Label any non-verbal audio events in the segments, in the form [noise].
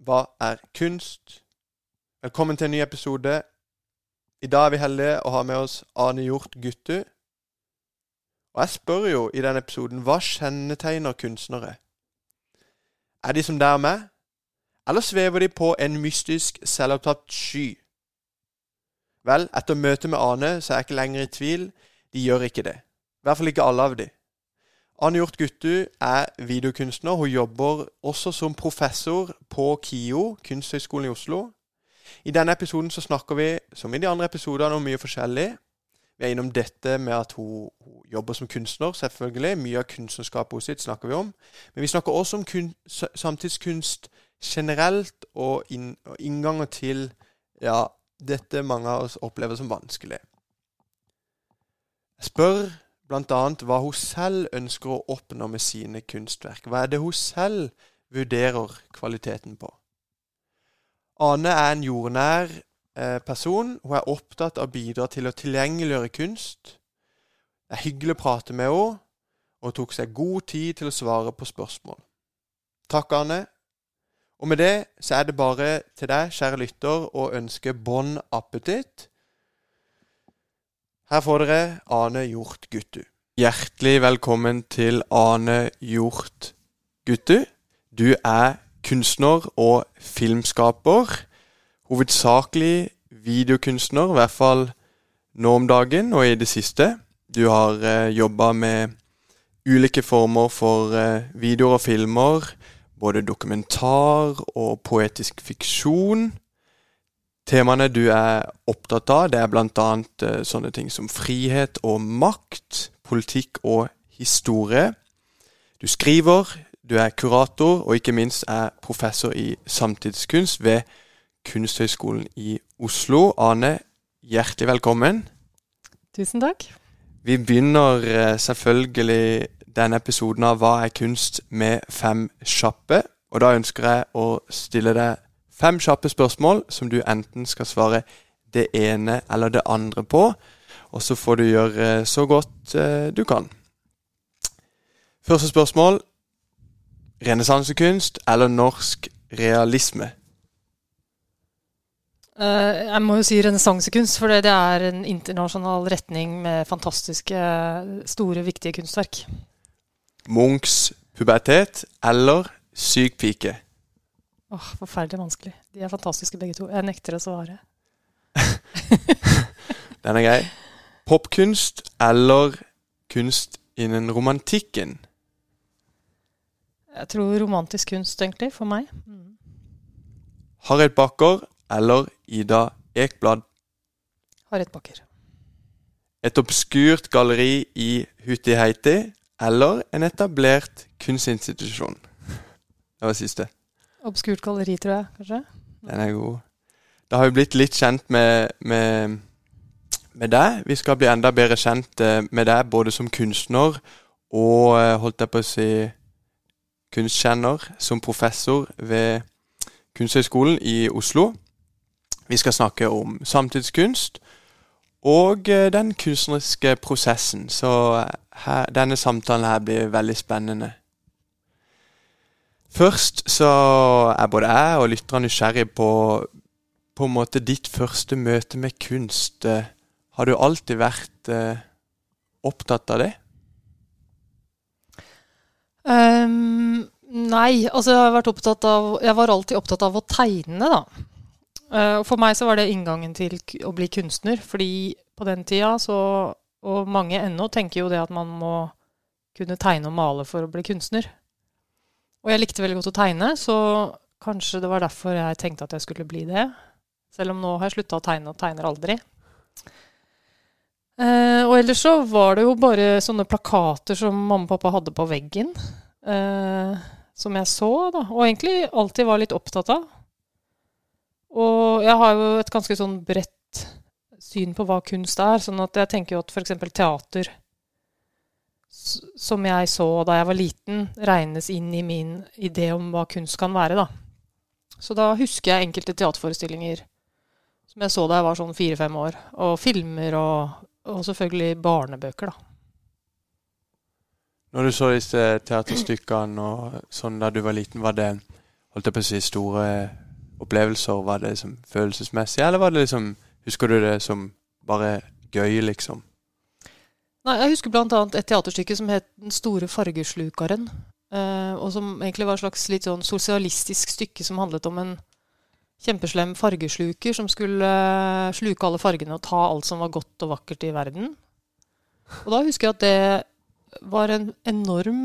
Hva er kunst? Velkommen til en ny episode. I dag er vi heldige å ha med oss Ane Hjort Guttu. Og jeg spør jo i denne episoden hva kjennetegner kunstnere? Er de som der meg? Eller svever de på en mystisk, selvopptatt sky? Vel, etter møtet med Ane så er jeg ikke lenger i tvil. De gjør ikke det. I hvert fall ikke alle av de. Anne Guttu er videokunstner. Hun jobber også som professor på KIO, Kunsthøgskolen i Oslo. I denne episoden så snakker vi, som i de andre episodene, om mye forskjellig. Vi er innom dette med at hun, hun jobber som kunstner, selvfølgelig. Mye av kunstnerskapet sitt snakker vi om. Men vi snakker også om kun, samtidskunst generelt, og, inn, og innganger til ja, dette mange av oss opplever som vanskelig. Jeg spør bl.a. hva hun selv ønsker å oppnå med sine kunstverk. Hva er det hun selv vurderer kvaliteten på? Ane er en jordnær eh, person. Hun er opptatt av å bidra til å tilgjengeliggjøre kunst. Det er hyggelig å prate med henne, og hun tok seg god tid til å svare på spørsmål. Takk, Ane. Og med det så er det bare til deg, kjære lytter, å ønske bon appetitt. Her får dere Ane Hjort Guttu. Hjertelig velkommen til Ane Hjort Guttu. Du er kunstner og filmskaper. Hovedsakelig videokunstner, i hvert fall nå om dagen og i det siste. Du har eh, jobba med ulike former for eh, videoer og filmer. Både dokumentar og poetisk fiksjon. Temaene du er opptatt av, det er bl.a. Eh, sånne ting som frihet og makt, politikk og historie. Du skriver, du er kurator, og ikke minst er professor i samtidskunst ved Kunsthøgskolen i Oslo. Ane, hjertelig velkommen. Tusen takk. Vi begynner eh, selvfølgelig denne episoden av Hva er kunst? med fem kjappe. Og da ønsker jeg å stille deg fem kjappe spørsmål som du enten skal svare det ene eller det andre på. Og så får du gjøre så godt eh, du kan. Første spørsmål. Renessansekunst eller norsk realisme? Uh, jeg må jo si renessansekunst, for det er en internasjonal retning med fantastiske, store, viktige kunstverk. Munchs pubertet eller syk pike? Åh, Forferdelig vanskelig. De er fantastiske begge to. Jeg nekter å svare. [laughs] Den er grei. Popkunst eller kunst innen romantikken? Jeg tror romantisk kunst, egentlig, for meg. Mm. Harriet Backer eller Ida Ekblad? Harriet Backer. Et obskurt galleri i Hutiheiti eller en etablert kunstinstitusjon? Det var siste. Obskurt galleri, tror jeg, kanskje. Den er god. Da har vi blitt litt kjent med, med, med deg. Vi skal bli enda bedre kjent eh, med deg både som kunstner og, eh, holdt jeg på å si, kunstkjenner, som professor ved Kunsthøgskolen i Oslo. Vi skal snakke om samtidskunst og eh, den kunstneriske prosessen. Så her, denne samtalen her blir veldig spennende. Først så er både jeg og lytterne nysgjerrig på på en måte ditt første møte med kunst. Eh, har du alltid vært eh, opptatt av det? Um, nei, altså jeg har vært opptatt av Jeg var alltid opptatt av å tegne, da. Uh, for meg så var det inngangen til å bli kunstner. Fordi på den tida så Og mange ennå tenker jo det at man må kunne tegne og male for å bli kunstner. Og jeg likte veldig godt å tegne, så kanskje det var derfor jeg tenkte at jeg skulle bli det. Selv om nå har jeg slutta å tegne og tegner aldri. Eh, og ellers så var det jo bare sånne plakater som mamma og pappa hadde på veggen. Eh, som jeg så, da. Og egentlig alltid var litt opptatt av. Og jeg har jo et ganske sånn bredt syn på hva kunst er. Sånn at jeg tenker jo at f.eks. teater, som jeg så da jeg var liten, regnes inn i min idé om hva kunst kan være, da. Så da husker jeg enkelte teaterforestillinger som jeg så da jeg var sånn fire-fem år. Og filmer og, og, selvfølgelig barnebøker, da. Når du så disse teaterstykkene og sånn da du var liten, var det holdt jeg på å si, store opplevelser? Var det liksom følelsesmessig, eller var det liksom Husker du det som bare gøy, liksom? Nei, Jeg husker bl.a. et teaterstykke som het 'Den store fargeslukaren'. Eh, og som egentlig var et slags litt sånn sosialistisk stykke som handlet om en kjempeslem fargesluker som skulle eh, sluke alle fargene og ta alt som var godt og vakkert i verden. Og da husker jeg at det var en enorm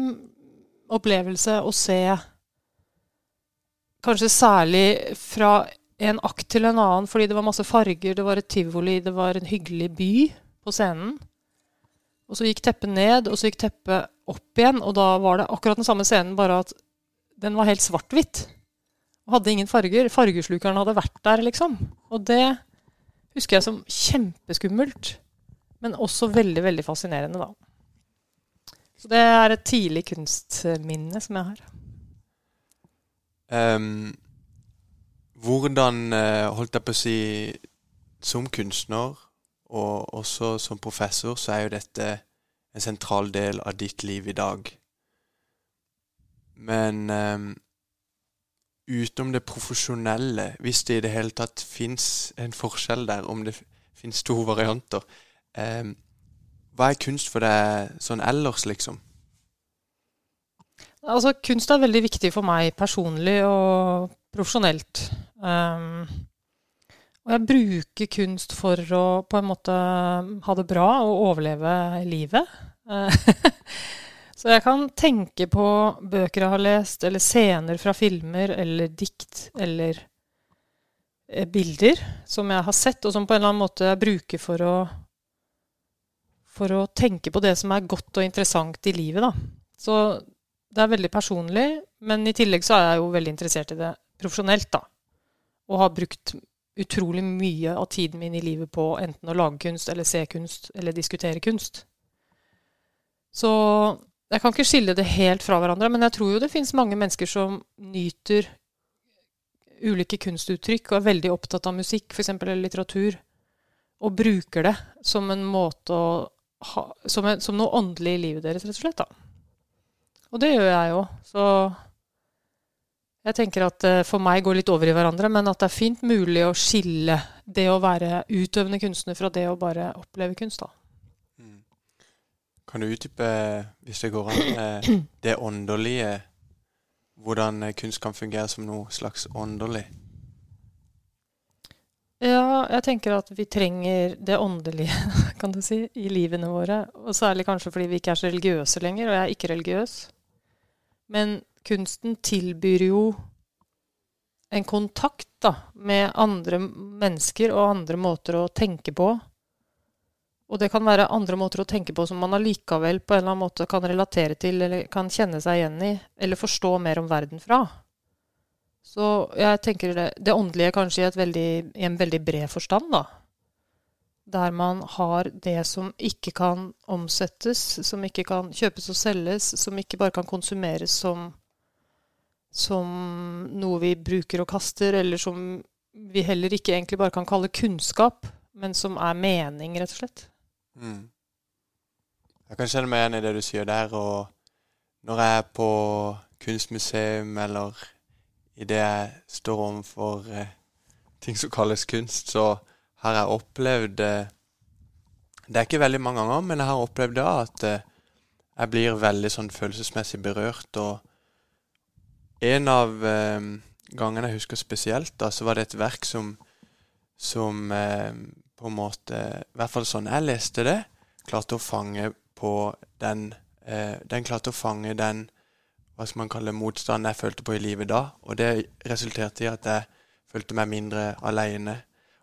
opplevelse å se Kanskje særlig fra en akt til en annen, fordi det var masse farger, det var et tivoli, det var en hyggelig by på scenen. Og så gikk teppet ned, og så gikk teppet opp igjen, og da var det akkurat den samme scenen, bare at den var helt svart-hvitt. Og hadde ingen farger. Fargeslukeren hadde vært der, liksom. Og det husker jeg som kjempeskummelt, men også veldig, veldig fascinerende, da. Så det er et tidlig kunstminne som jeg har. Um, hvordan uh, holdt jeg på å si Som kunstner og også som professor så er jo dette en sentral del av ditt liv i dag. Men um, utenom det profesjonelle, hvis det i det hele tatt fins en forskjell der, om det fins to varianter um, Hva er kunst for deg sånn ellers, liksom? Altså, kunst er veldig viktig for meg personlig og profesjonelt. Um, og jeg bruker kunst for å på en måte ha det bra og overleve livet. [laughs] Så jeg kan tenke på bøker jeg har lest, eller scener fra filmer, eller dikt, eller eh, bilder som jeg har sett, og som på en eller annen måte jeg bruker for å, for å tenke på det som er godt og interessant i livet. Da. Så det er veldig personlig, men i tillegg så er jeg jo veldig interessert i det profesjonelt, da. Og har brukt utrolig mye av tiden min i livet på enten å lage kunst eller se kunst eller diskutere kunst. Så jeg kan ikke skille det helt fra hverandre, men jeg tror jo det finnes mange mennesker som nyter ulike kunstuttrykk og er veldig opptatt av musikk, f.eks. eller litteratur, og bruker det som en måte å ha som, en, som noe åndelig i livet deres, rett og slett. da. Og det gjør jeg jo. Så jeg tenker at det for meg går litt over i hverandre, men at det er fint mulig å skille det å være utøvende kunstner fra det å bare oppleve kunst. da. Mm. Kan du utdype, hvis det går an, eh, [clears throat] det åndelige? Hvordan kunst kan fungere som noe slags åndelig? Ja, jeg tenker at vi trenger det åndelige, [laughs] kan du si, i livene våre. Og særlig kanskje fordi vi ikke er så religiøse lenger, og jeg er ikke religiøs. Men kunsten tilbyr jo en kontakt da, med andre mennesker og andre måter å tenke på. Og det kan være andre måter å tenke på som man allikevel på en eller annen måte kan relatere til, eller kan kjenne seg igjen i, eller forstå mer om verden fra. Så jeg tenker det, det åndelige kanskje i, veldig, i, en veldig bred forstand, da. Der man har det som ikke kan omsettes, som ikke kan kjøpes og selges, som ikke bare kan konsumeres som som noe vi bruker og kaster, eller som vi heller ikke egentlig bare kan kalle kunnskap, men som er mening, rett og slett. Mm. Jeg kan kjenne meg igjen i det du sier der. Og når jeg er på kunstmuseum, eller idet jeg står overfor eh, ting som kalles kunst, så har jeg opplevd eh, Det er ikke veldig mange ganger, men jeg har opplevd da at eh, jeg blir veldig sånn følelsesmessig berørt. og en av eh, gangene jeg husker spesielt, da, så var det et verk som, som eh, på en måte I hvert fall sånn jeg leste det, klarte å fange på den eh, Den klarte å fange den hva skal man kalle motstanden jeg følte på i livet da. Og det resulterte i at jeg følte meg mindre alene.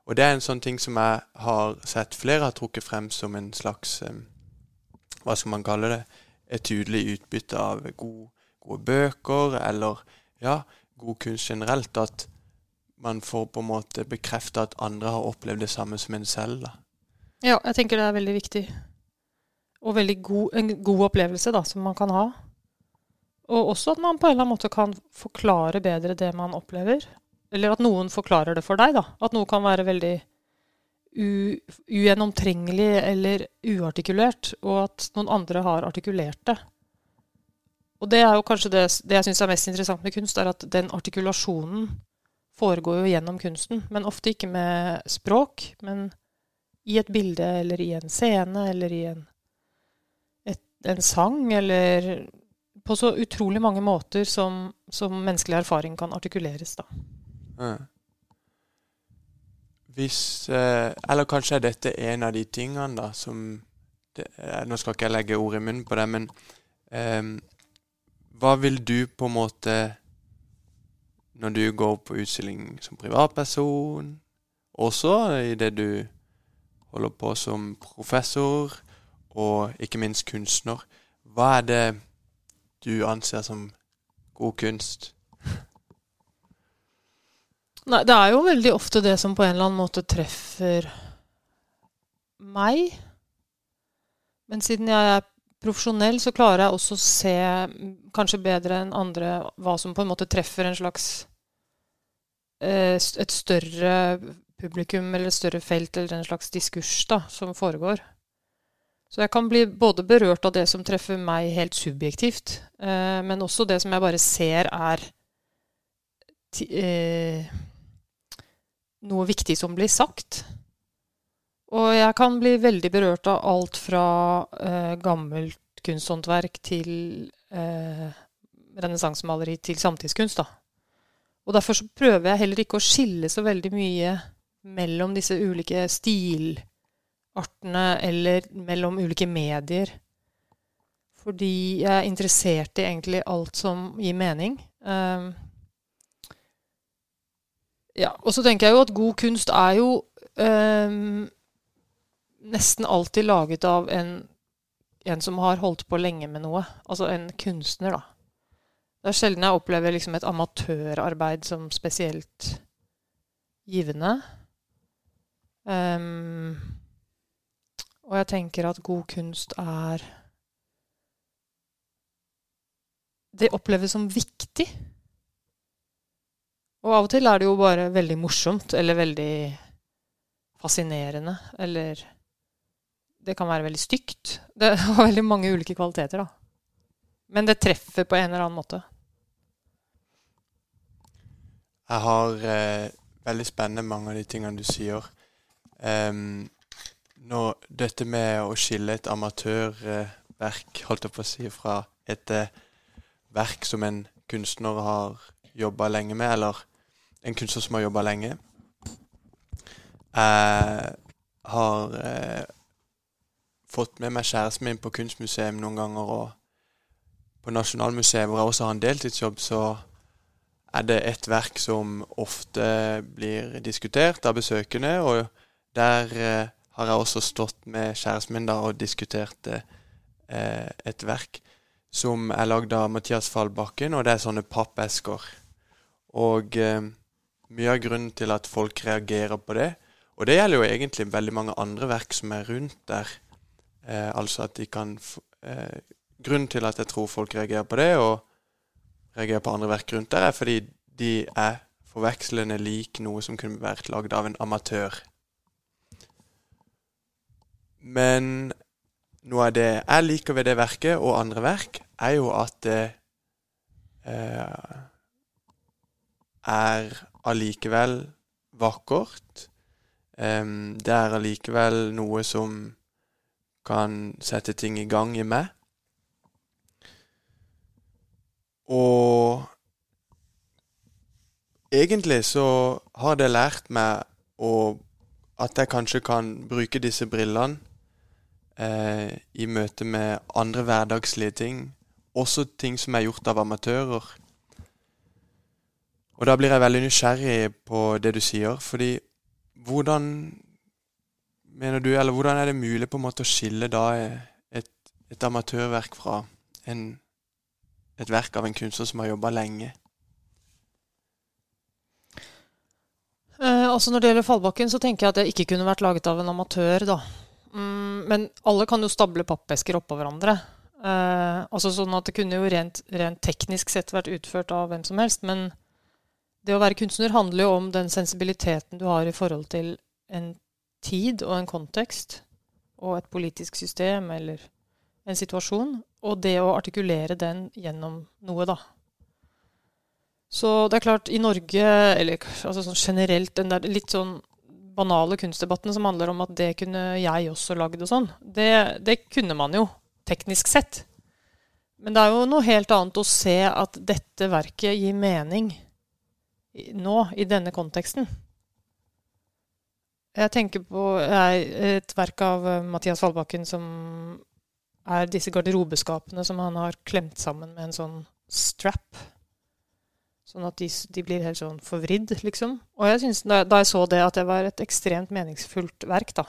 Og det er en sånn ting som jeg har sett flere har trukket frem som en slags eh, Hva skal man kalle det? Et tydelig utbytte av god gode bøker, eller ja, god kunst generelt, at man får på en måte bekrefta at andre har opplevd det samme som en selv. da. Ja, jeg tenker det er veldig viktig. Og veldig god, en god opplevelse da, som man kan ha. Og også at man på en eller annen måte kan forklare bedre det man opplever. Eller at noen forklarer det for deg. da. At noe kan være veldig ugjennomtrengelig eller uartikulert, og at noen andre har artikulert det. Og det er jo kanskje det, det jeg syns er mest interessant med kunst, er at den artikulasjonen foregår jo gjennom kunsten. Men ofte ikke med språk, men i et bilde eller i en scene eller i en, et, en sang eller På så utrolig mange måter som, som menneskelig erfaring kan artikuleres, da. Hvis eh, Eller kanskje er dette en av de tingene da som det, eh, Nå skal ikke jeg legge ord i munnen på det, men eh, hva vil du på en måte Når du går på utstilling som privatperson, også i det du holder på som professor, og ikke minst kunstner, hva er det du anser som god kunst? Nei, det er jo veldig ofte det som på en eller annen måte treffer meg. Men siden jeg er profesjonell, så klarer jeg også å se kanskje bedre enn andre hva som på en måte treffer en slags eh, Et større publikum eller et større felt eller en slags diskurs da, som foregår. Så jeg kan bli både berørt av det som treffer meg helt subjektivt, eh, men også det som jeg bare ser er eh, noe viktig som blir sagt. Og jeg kan bli veldig berørt av alt fra eh, gammelt kunsthåndverk til eh, renessansemaleri til samtidskunst. da. Og derfor så prøver jeg heller ikke å skille så veldig mye mellom disse ulike stilartene eller mellom ulike medier. Fordi jeg er interessert i egentlig alt som gir mening. Um, ja, og så tenker jeg jo at god kunst er jo um, nesten alltid laget av en, en, som har holdt på lenge med noe. Altså en kunstner, da. Det er sjelden jeg opplever liksom et amatørarbeid som spesielt givende. Um, og jeg tenker at god kunst er Det oppleves som viktig. Og av og til er det jo bare veldig morsomt eller veldig fascinerende. Eller det kan være veldig stygt. Det [laughs] har veldig mange ulike kvaliteter, da. Men det treffer på en eller annen måte. Jeg har eh, veldig spennende mange av de tingene du sier. Um, nå, dette med å skille et amatørverk, holdt jeg på å si, fra et eh, verk som en kunstner har jobba lenge med, eller en kunstner som har jobba lenge. Jeg har eh, fått med meg kjæresten min på kunstmuseum noen ganger, og på Nasjonalmuseet, hvor jeg også har en deltidsjobb, så er det et verk som ofte blir diskutert av besøkende, og der eh, har jeg også stått med kjæresten min da og diskutert eh, et verk som er lagd av Mathias Fallbakken, og det er sånne pappesker. Og eh, mye av grunnen til at folk reagerer på det. Og det gjelder jo egentlig veldig mange andre verk som er rundt der. Eh, altså at de kan eh, Grunnen til at jeg tror folk reagerer på det, og reagerer på andre verk rundt der, er fordi de er forvekslende lik noe som kunne vært lagd av en amatør. Men noe av det jeg liker ved det verket, og andre verk, er jo at det eh, er allikevel vakkert. Um, det er allikevel noe som kan sette ting i gang i meg. Og egentlig så har det lært meg å, at jeg kanskje kan bruke disse brillene eh, i møte med andre hverdagslige ting. Også ting som er gjort av amatører. Og da blir jeg veldig nysgjerrig på det du sier, fordi hvordan mener du, eller hvordan er det mulig på en måte å skille da et, et amatørverk fra en, et verk av en kunstner som har jobba lenge? Eh, altså Når det gjelder Fallbakken, så tenker jeg at det ikke kunne vært laget av en amatør. da. Mm, men alle kan jo stable pappesker oppå hverandre. Eh, altså sånn at Det kunne jo rent, rent teknisk sett vært utført av hvem som helst. Men det å være kunstner handler jo om den sensibiliteten du har i forhold til en tid og en kontekst og et politisk system eller en situasjon. og det å artikulere den gjennom noe, da. Så det er klart, i Norge, eller altså sånn generelt, den der litt sånn banale kunstdebatten som handler om at det kunne jeg også lagd og sånn, det, det kunne man jo, teknisk sett. Men det er jo noe helt annet å se at dette verket gir mening nå, i denne konteksten. Jeg tenker på et verk av eh, Mathias Fallbakken som er disse garderobeskapene som han har klemt sammen med en sånn strap. Sånn at de, de blir helt sånn forvridd, liksom. Og jeg synes, da, da, jeg så det, at det var et ekstremt meningsfullt verk, da.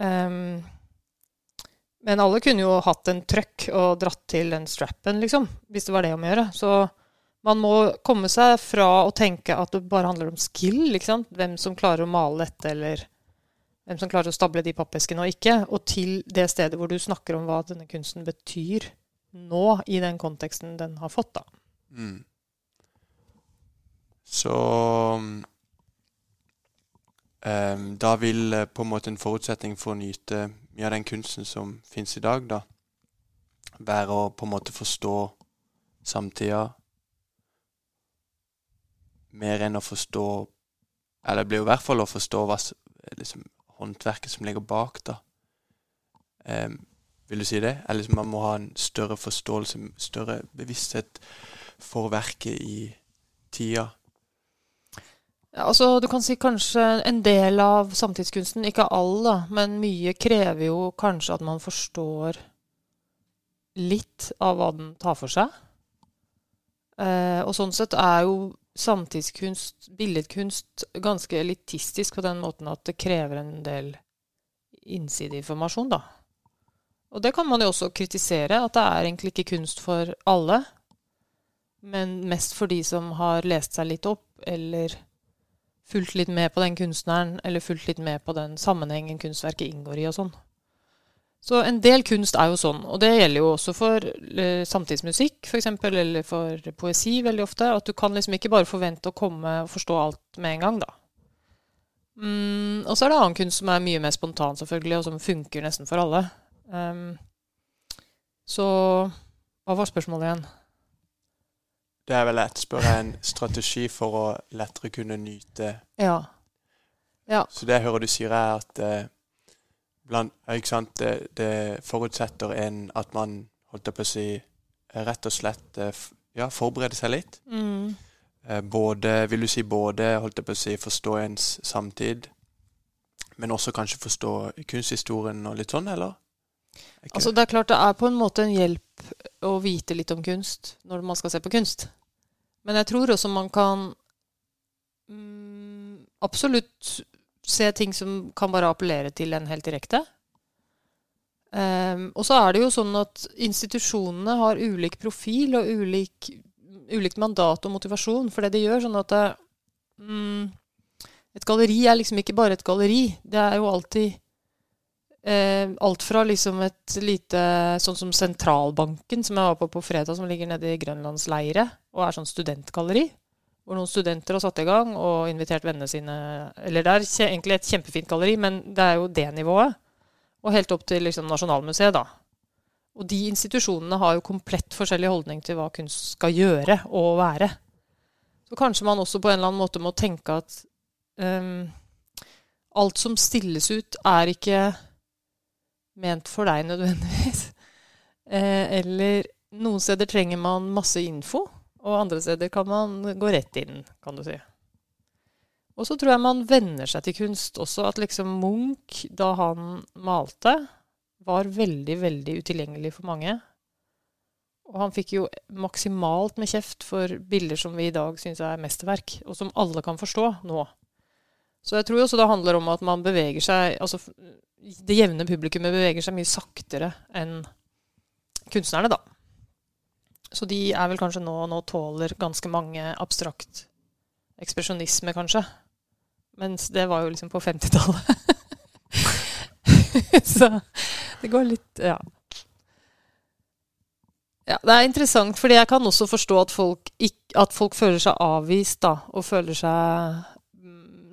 Um, men alle kunne jo hatt en trøkk og dratt til den strappen, liksom. Hvis det var det om å gjøre. Så man må komme seg fra å tenke at det bare handler om skill. Hvem som klarer å male dette, eller hvem som klarer å stable de pappeskene og ikke, og til det stedet hvor du snakker om hva denne kunsten betyr nå, i den konteksten den har fått, da. Mm. Så um, Da vil uh, på en måte en forutsetning for å nyte mye av den kunsten som fins i dag, da, være å på en måte forstå samtida mer enn å forstå Eller det blir jo i hvert fall å forstå hva liksom, håndverket som ligger bak, da. Um, vil du si det? Eller liksom, man må ha en større forståelse, større bevissthet for verket i tida. Ja, altså, du kan si kanskje en del av samtidskunsten, ikke all, da, men mye krever jo kanskje at man forstår litt av hva den tar for seg. Eh, og sånn sett er jo samtidskunst, billedkunst, ganske elitistisk på den måten at det krever en del innsideinformasjon, da. Og det kan man jo også kritisere, at det er egentlig ikke kunst for alle, men mest for de som har lest seg litt opp, eller fulgt litt med på den kunstneren, eller fulgt litt med på den sammenhengen kunstverket inngår i og sånn. Så en del kunst er jo sånn, og det gjelder jo også for uh, samtidsmusikk f.eks., eller for poesi veldig ofte, at du kan liksom ikke bare forvente å komme og forstå alt med en gang, da. Mm, og så er det annen kunst som er mye mer spontan, selvfølgelig, og som funker nesten for alle. Um, så hva var spørsmålet igjen? Det er vel lett spørre en strategi for å lettere kunne nyte Ja. ja. Så det jeg hører du sier, er at eh, blant, ikke det, det, forutsetter en at man holdt på å si rett og slett eh, ja, forbereder seg litt. Mm. Eh, både, vil du si både holdt på å si forstå ens samtid, men også kanskje forstå kunsthistorien og litt sånn, eller? Altså Det er klart det er på en måte en hjelp å vite litt om kunst når man skal se på kunst. Men jeg tror også man kan mm, absolutt se ting som kan bare appellere til en helt direkte. Um, og så er det jo sånn at institusjonene har ulik profil og ulik, ulikt mandat og motivasjon for det de gjør. Sånn at det, mm, et galleri er liksom ikke bare et galleri. Det er jo alltid eh, alt fra liksom et lite Sånn som Sentralbanken, som jeg var på på fredag, som ligger nede i Grønlandsleiret, og er sånn studentgalleri. Hvor noen studenter har satt i gang og invitert vennene sine Eller det er egentlig et kjempefint galleri, men det er jo det nivået. Og helt opp til liksom Nasjonalmuseet, da. Og de institusjonene har jo komplett forskjellig holdning til hva kunst skal gjøre og være. Så kanskje man også på en eller annen måte må tenke at um, alt som stilles ut, er ikke ment for deg nødvendigvis. [laughs] Eh, eller noen steder trenger man masse info, og andre steder kan man gå rett inn, kan du si. Og så tror jeg man venner seg til kunst også. At liksom Munch, da han malte, var veldig, veldig utilgjengelig for mange. Og han fikk jo maksimalt med kjeft for bilder som vi i dag syns er mesterverk, og som alle kan forstå nå. Så jeg tror også det handler om at man beveger seg Altså det jevne publikummet beveger seg mye saktere enn kunstnerne, da. Så de er vel kanskje nå Nå tåler ganske mange abstrakt ekspresjonisme, kanskje. Mens det var jo liksom på 50-tallet. [laughs] Så det går litt Ja. Ja, Det er interessant, fordi jeg kan også forstå at folk, ikke, at folk føler seg avvist da, og føler seg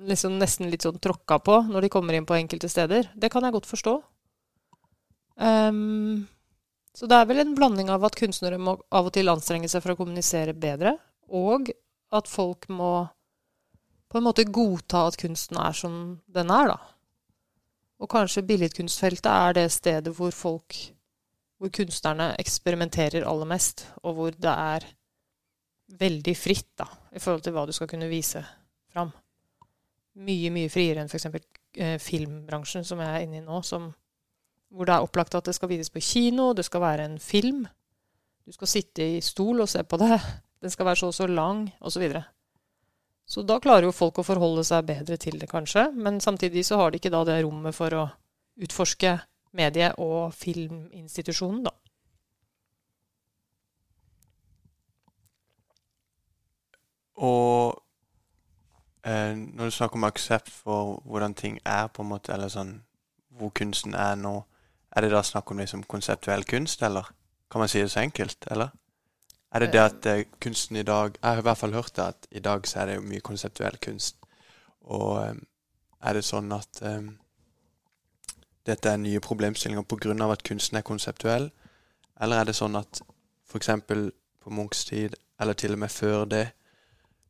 liksom nesten litt sånn tråkka på når de kommer inn på enkelte steder. Det kan jeg godt forstå. Um, Så det er vel en blanding av at kunstnere må av og til anstrenge seg for å kommunisere bedre, og at folk må på en måte godta at kunsten er som den er, da. Og kanskje billedkunstfeltet er det stedet hvor folk Hvor kunstnerne eksperimenterer aller mest, og hvor det er veldig fritt da, i forhold til hva du skal kunne vise fram. Mye, mye friere enn f.eks. Eh, filmbransjen, som jeg er inne i nå, som, hvor det er opplagt at det skal vises på kino, det skal være en film. Du skal sitte i stol og se på det. Den skal være så og så lang, osv. Så, videre. så da klarer jo folk å forholde seg bedre til det, kanskje. Men samtidig så har de ikke da det rommet for å utforske medie- og filminstitusjonen, da. Og eh, når du snakker om aksept for hvordan ting er, på en måte, eller sånn hvor kunsten er nå, er det da snakk om liksom konseptuell kunst, eller? Kan man si det så enkelt, eller? Er det det at eh, kunsten i dag Jeg har i hvert fall hørt det at i dag så er det jo mye konseptuell kunst. Og eh, er det sånn at um, dette er nye problemstillinger pga. at kunsten er konseptuell? Eller er det sånn at f.eks. på Munchs tid, eller til og med før det,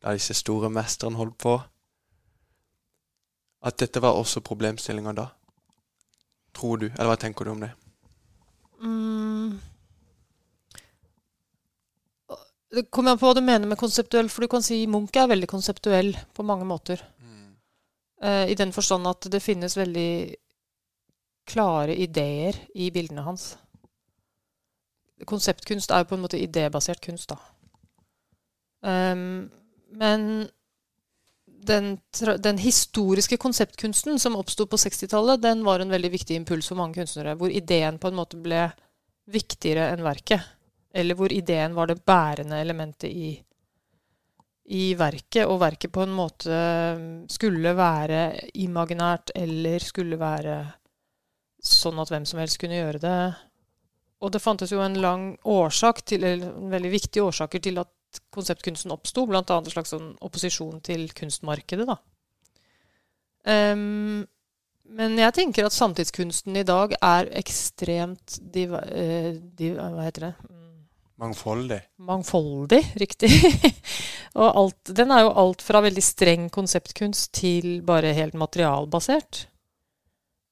da disse store mesterne holdt på At dette var også problemstillinger da? Tror du? Eller hva tenker du om det? Mm. Det kommer an på hva du mener med konseptuell, for du kan si Munch er veldig konseptuell på mange måter. Mm. Uh, I den forstand at det finnes veldig klare ideer i bildene hans. Konseptkunst er jo på en måte idébasert kunst, da. Um, men den, den, historiske konseptkunsten som oppsto på 60-tallet, den var en veldig viktig impuls for mange kunstnere. Hvor ideen på en måte ble viktigere enn verket. Eller hvor ideen var det bærende elementet i, i verket, og verket på en måte skulle være imaginært eller skulle være sånn at hvem som helst kunne gjøre det. Og det fantes jo en lang årsak til, eller veldig viktige årsaker til at konseptkunsten oppsto, bl.a. en slags sånn opposisjon til kunstmarkedet. da. Um, men jeg tenker at samtidskunsten i dag er ekstremt div, uh, div, Hva heter det? Mangfoldig. Mangfoldig, [laughs] riktig. og alt, den er jo alt fra veldig streng konseptkunst til bare helt materialbasert.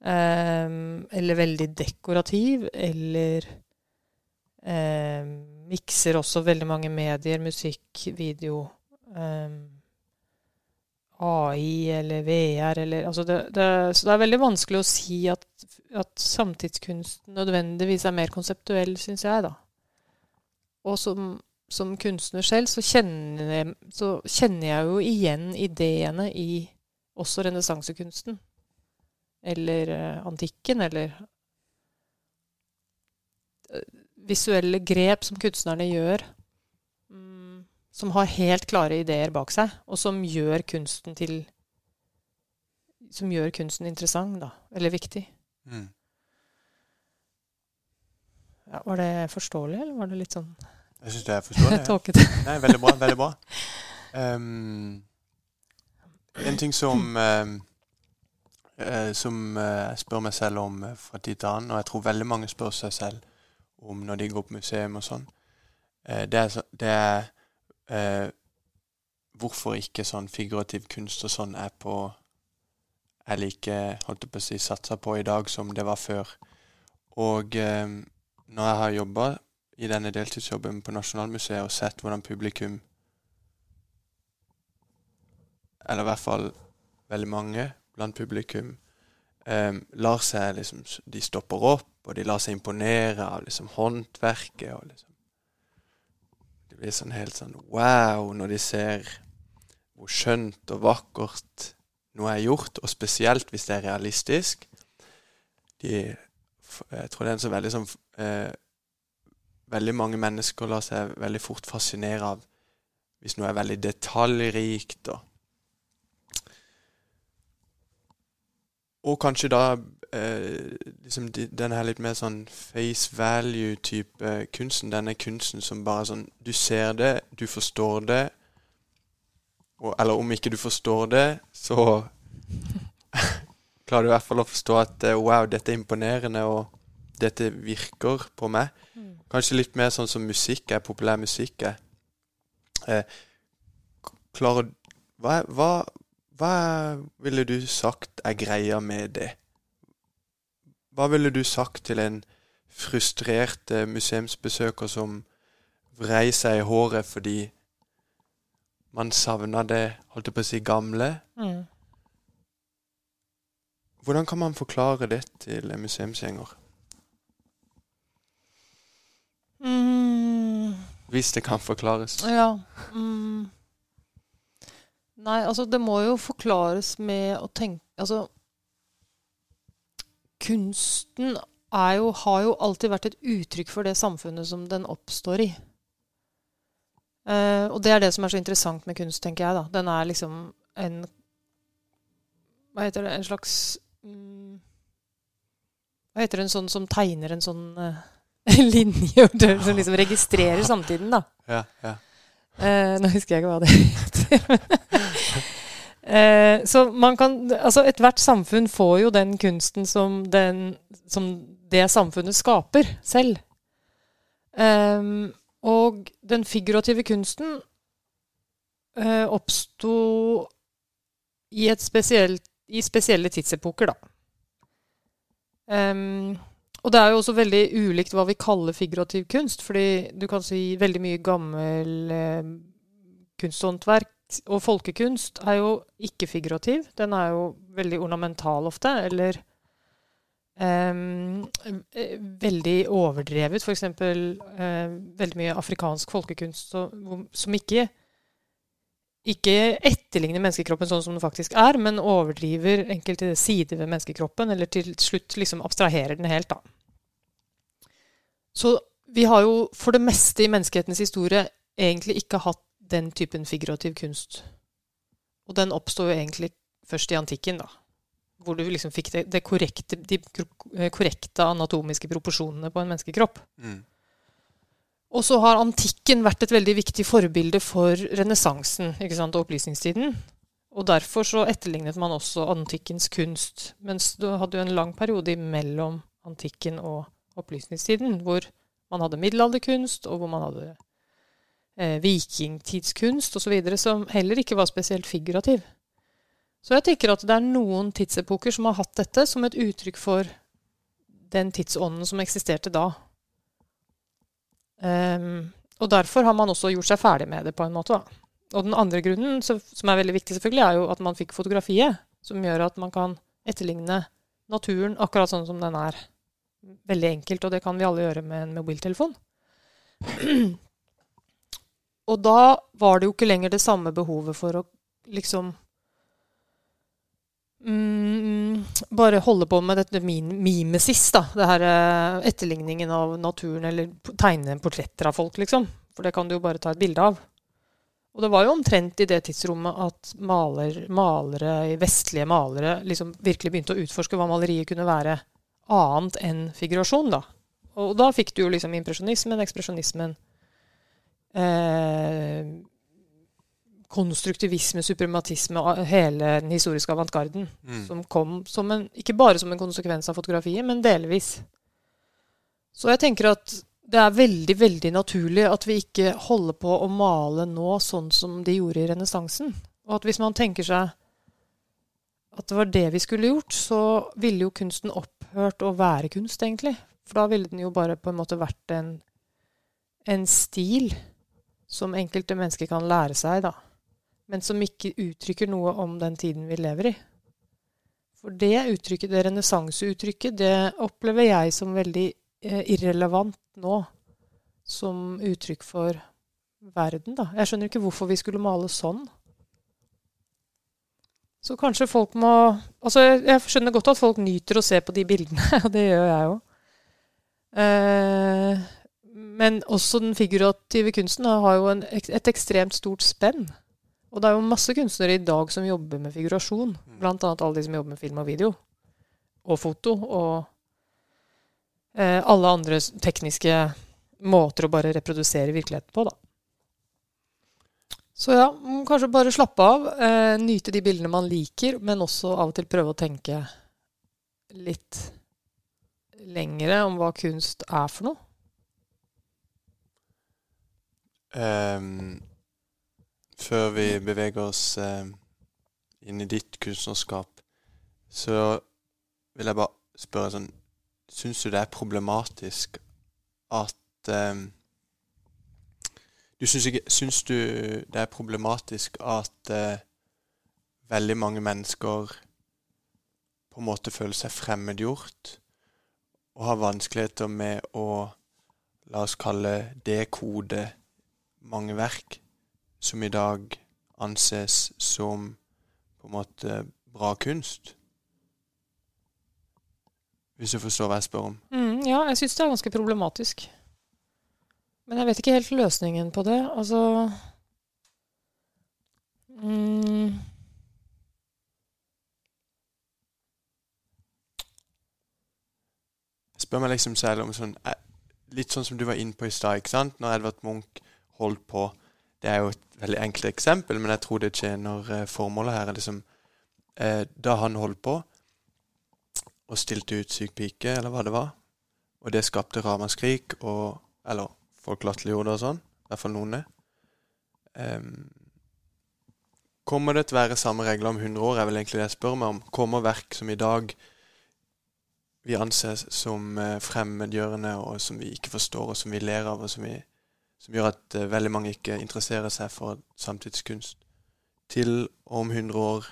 Um, eller veldig dekorativ, eller um, mikser også veldig mange medier, musikk, video um, AI eller VR eller altså det, det, Så det er veldig vanskelig å si at, at samtidskunsten nødvendigvis er mer konseptuell, syns jeg, da. Og som, som kunstner selv så kjenner, så kjenner, jeg jo igjen ideene i også renessansekunsten. Eller uh, antikken, eller visuelle grep som kunstnerne gjør, mm, som har helt klare ideer bak seg, og som gjør kunsten til Som gjør kunsten interessant, da. Eller viktig. Mm. Ja, var det forståelig, eller var det litt sånn Jeg syns det er forståelig. [laughs] Tåkete. Nei, veldig bra. Veldig bra. Um, en ting som um, uh, Som uh, jeg spør meg selv om fra tid til annen, og jeg tror veldig mange spør seg selv om når de går på museum og sånn, eh, det er, det er eh, hvorfor ikke sånn figurativ kunst og sånn er på er like holdt jeg på å si, satsa på i dag som det var før. Og eh, når jeg har jobba i denne deltidsjobben på Nasjonalmuseet og sett hvordan publikum Eller i hvert fall veldig mange blant publikum eh, lar seg liksom De stopper opp og de lar seg imponere av liksom håndverket. og liksom Det blir sånn helt sånn wow når de ser hvor skjønt og vakkert noe er gjort, og spesielt hvis det er realistisk. De, jeg tror det er en så veldig sånn eh, Veldig mange mennesker lar seg veldig fort fascinere av hvis noe er veldig detaljrikt. Og, og kanskje da eh, de, den her litt mer sånn face value-type kunsten. Denne kunsten som bare sånn Du ser det, du forstår det. Og, eller om ikke du forstår det, så [laughs] klarer du i hvert fall å forstå at eh, wow, dette er imponerende. Og dette virker på meg. Mm. Kanskje litt mer sånn som musikk er, populær musikk er. Eh, klarer hva, hva, hva ville du sagt er greia med det? Hva ville du sagt til en frustrert eh, museumsbesøker som vrei seg i håret fordi man savna det, holdt jeg på å si, gamle? Mm. Hvordan kan man forklare det til en museumsgjenger? Mm. Hvis det kan forklares. Ja. Mm. Nei, altså det må jo forklares med å tenke Altså Kunsten er jo, har jo alltid vært et uttrykk for det samfunnet som den oppstår i. Uh, og det er det som er så interessant med kunst, tenker jeg. da. Den er liksom en Hva heter det? En slags mm, Hva heter det? En sånn som tegner en sånn uh, [laughs] linje, som liksom registrerer samtiden, da. Ja, ja. Uh, nå husker jeg ikke hva det [laughs] heter. Eh, så man kan Altså, ethvert samfunn får jo den kunsten som, den, som det samfunnet skaper selv. Eh, og den figurative kunsten eh, oppsto i, i spesielle tidsepoker, da. Um, og det er jo også veldig ulikt hva vi kaller figurativ kunst. Fordi du kan si veldig mye gammel eh, kunsthåndverk og folkekunst er jo ikke figurativ. Den er jo veldig ornamental ofte, eller eh, veldig overdrevet. F.eks. um, veldig mye afrikansk folkekunst så, som ikke ikke etterligner menneskekroppen sånn som den faktisk er, men overdriver enkelte sider ved menneskekroppen, eller til slutt liksom abstraherer den helt, da. Så vi har jo for det meste i menneskehetens historie egentlig ikke hatt den typen figurativ kunst. Og den oppsto jo egentlig først i antikken, da. Hvor du liksom fikk det, det korrekte, de korrekte anatomiske proporsjonene på en menneskekropp. Mm. Og så har antikken vært et veldig viktig forbilde for renessansen og opplysningstiden. Og derfor så etterlignet man også antikkens kunst. Mens du hadde jo en lang periode mellom antikken og opplysningstiden hvor man hadde middelalderkunst, og hvor man hadde eh, vikingtidskunst osv., som heller ikke var spesielt figurativ. Så jeg tenker at det er noen tidsepoker som har hatt dette som et uttrykk for den tidsånden som eksisterte da. Um, og derfor har man også gjort seg ferdig med det på en måte. Da. Og den andre grunnen, som er veldig viktig, selvfølgelig, er jo at man fikk fotografiet, som gjør at man kan etterligne naturen akkurat sånn som den er. Veldig enkelt, og det kan vi alle gjøre med en mobiltelefon. [clears throat] og da var det jo ikke lenger det samme behovet for å liksom mm, bare holde på med dette mimesis, da. Det her eh, etterligningen av naturen, eller tegne portretter av folk, liksom. For det kan du jo bare ta et bilde av. Og det var jo omtrent i det tidsrommet at maler, malere, vestlige malere liksom virkelig begynte å utforske hva maleriet kunne være annet enn figurasjon, da. Og da fikk du jo liksom impresjonismen, ekspresjonismen, eh, konstruktivisme, suprematisme og hele den historiske avantgarden Mm. som kom som en, ikke bare som en konsekvens av fotografiet, men delvis. Så jeg tenker at det er veldig, veldig naturlig at vi ikke holder på å male nå sånn som de gjorde i renessansen. Og at hvis man tenker seg at det var det vi skulle gjort, så ville jo kunsten opphørt å være kunst, egentlig. For da ville den jo bare på en måte vært en, en stil som enkelte mennesker kan lære seg, da. Men som ikke uttrykker noe om den tiden vi lever i. For det uttrykket, det renessanseuttrykket, det opplever jeg som veldig eh, irrelevant nå. Som uttrykk for verden, da. Jeg skjønner ikke hvorfor vi skulle male sånn. Så kanskje folk må Altså, jeg, skjønner godt at folk nyter å se på de bildene, [laughs] og det gjør jeg jo. Eh, men også den figurative kunsten har jo en, et ekstremt stort spenn. Og det er jo masse kunstnere i dag som jobber med figurasjon. Blant annet alle de som jobber med film og video. Og foto. Og eh, alle andre tekniske måter å bare reprodusere virkeligheten på, da. Så ja, mm, kanskje bare slappe av. Eh, nyte de bildene man liker, men også av og til prøve å tenke litt lengre om hva kunst er for noe? Ehm, før vi beveger oss eh, inn i ditt kunstnerskap, så vil jeg bare spørre sånn Syns du det er problematisk at um, du syns, ikke, syns du det er problematisk at uh, veldig mange mennesker på en måte føler seg fremmedgjort og har vanskeligheter med å, la oss kalle dekode mange verk som i dag anses som på en måte bra kunst? Hvis du forstår hva jeg spør om. Mm, ja, jeg syns det er ganske problematisk. Men jeg vet ikke helt løsningen på det. Altså mm, Jeg spør meg liksom selv om sånn eh, Litt sånn som du var inne på i stad, ikke sant? Når Edvard Munch holdt på Det er jo et veldig enkelt eksempel, men jeg tror det tjener eh, formålet her. er liksom eh, Da han holdt på og stilte ut Syk pike, eller hva det var, og det skapte ramaskrik, og Eller folk latterliggjorde det og sånn. I hvert fall noen det. Em, kommer det til å være samme regler om 100 år, er vel egentlig det jeg spør meg om. Kommer verk som i dag vi anses som eh, fremmedgjørende, og som vi ikke forstår, og som vi ler av, og som, vi, som gjør at uh, veldig mange ikke interesserer seg for samtidskunst, til om 100 år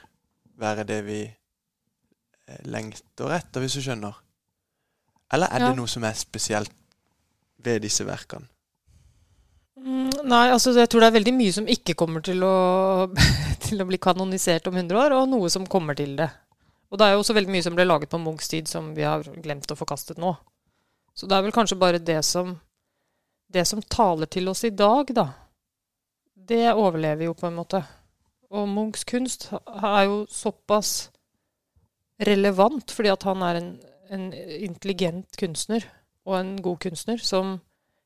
være det vi eh, lengter etter, hvis du skjønner? Eller er Ja. det noe som er spesielt ved disse verkene? Mm, Nei, altså jeg tror det er veldig mye som ikke kommer til å, [laughs] til å bli kanonisert om 100 år, og noe som kommer til det. Og det er jo også veldig mye som ble laget på Munchs tid som vi har glemt og forkastet nå. Så det er vel kanskje bare det som, det som taler til oss i dag, da. Det overlever jo på en måte. Og Munchs kunst er jo såpass relevant fordi at han er en, en intelligent kunstner og en god kunstner som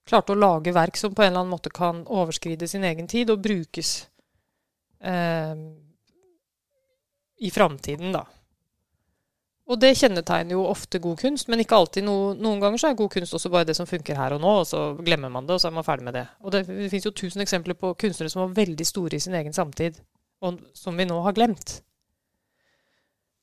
klarte å lage verk som på en eller annen måte kan overskride sin egen tid og brukes eh, i framtiden, da. Og det kjennetegner jo ofte god kunst, men ikke alltid. No, noen ganger så er god kunst også bare det som funker her og nå, og så glemmer man det, og så er man ferdig med det. Og det, det fins jo tusen eksempler på kunstnere som var veldig store i sin egen samtid, og som vi nå har glemt.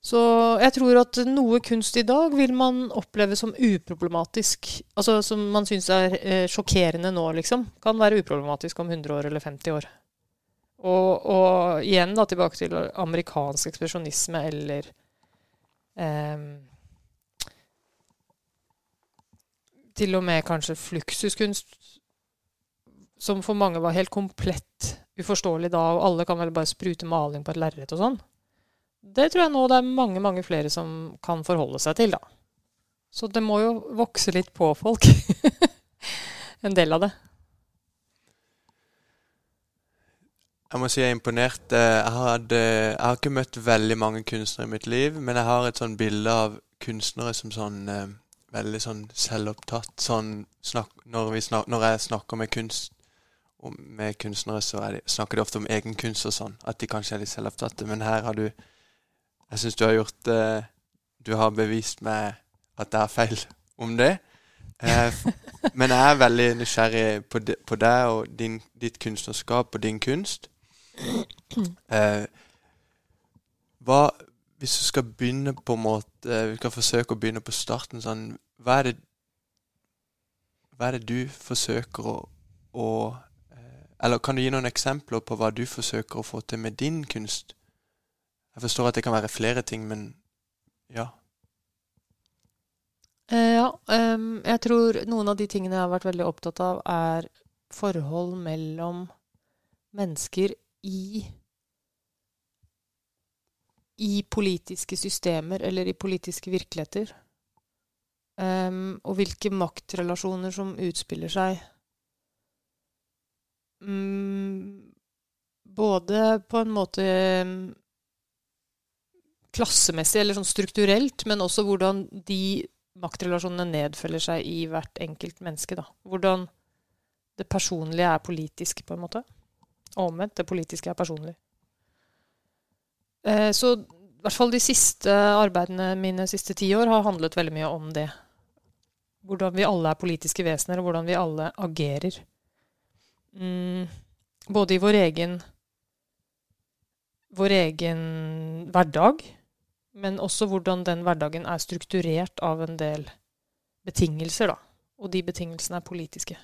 Så jeg tror at noe kunst i dag vil man oppleve som uproblematisk. Altså som man syns er eh, sjokkerende nå, liksom. Kan være uproblematisk om 100 år eller 50 år. Og, og igjen da tilbake til amerikansk ekspresjonisme eller ehm, Til og med kanskje fluksuskunst, som for mange var helt komplett uforståelig da, og alle kan vel bare sprute maling på et lerret og sånn. Det tror jeg nå det er mange, mange flere som kan forholde seg til, da. Så det må jo vokse litt på folk. [laughs] en del av det. Jeg må si jeg er imponert. Eh, Jeg, hadde, jeg har ikke møtt veldig mange kunstnere i mitt liv, men jeg har et sånn bilde av kunstnere som sånn eh, veldig sånn selvopptatt. Sånn snakk, når, snak, når jeg snakker med kunst med kunstnere, så er de, snakker de ofte om egen kunst og sånn. At de kanskje er litt selvopptatte. Men her har du Jeg syns du har gjort eh, Du har bevist meg at jeg har feil [laughs] om det. Eh, men jeg er veldig nysgjerrig på, de, på deg og din, ditt kunstnerskap og din kunst. Eh, hva Hvis du skal begynne på en måte eh, Vi skal forsøke å begynne på starten sånn Hva er det Hva er det du forsøker å, å eh, Eller kan du gi noen eksempler på hva du forsøker å få til med din kunst? Jeg forstår at det kan være flere ting, men ja. Eh, ja, Um, jeg tror noen av de tingene jeg har vært veldig opptatt av, er forhold mellom mennesker i i politiske systemer eller i politiske virkeligheter. Um, og hvilke maktrelasjoner som utspiller seg. Um, både på en måte um, klassemessig eller sånn strukturelt, men også hvordan de maktrelasjonene nedfølger seg i hvert enkelt menneske. Da. Hvordan det personlige er politisk, på en måte. Og omvendt. Det politiske er personlig. Eh, så i hvert fall de siste arbeidene mine siste ti år har handlet veldig mye om det. hvordan vi alle er politiske vesener, og hvordan vi alle agerer. Mm, både i vår egen vår egen hverdag, men også hvordan den hverdagen er strukturert av en del betingelser, da. Og de betingelsene er politiske.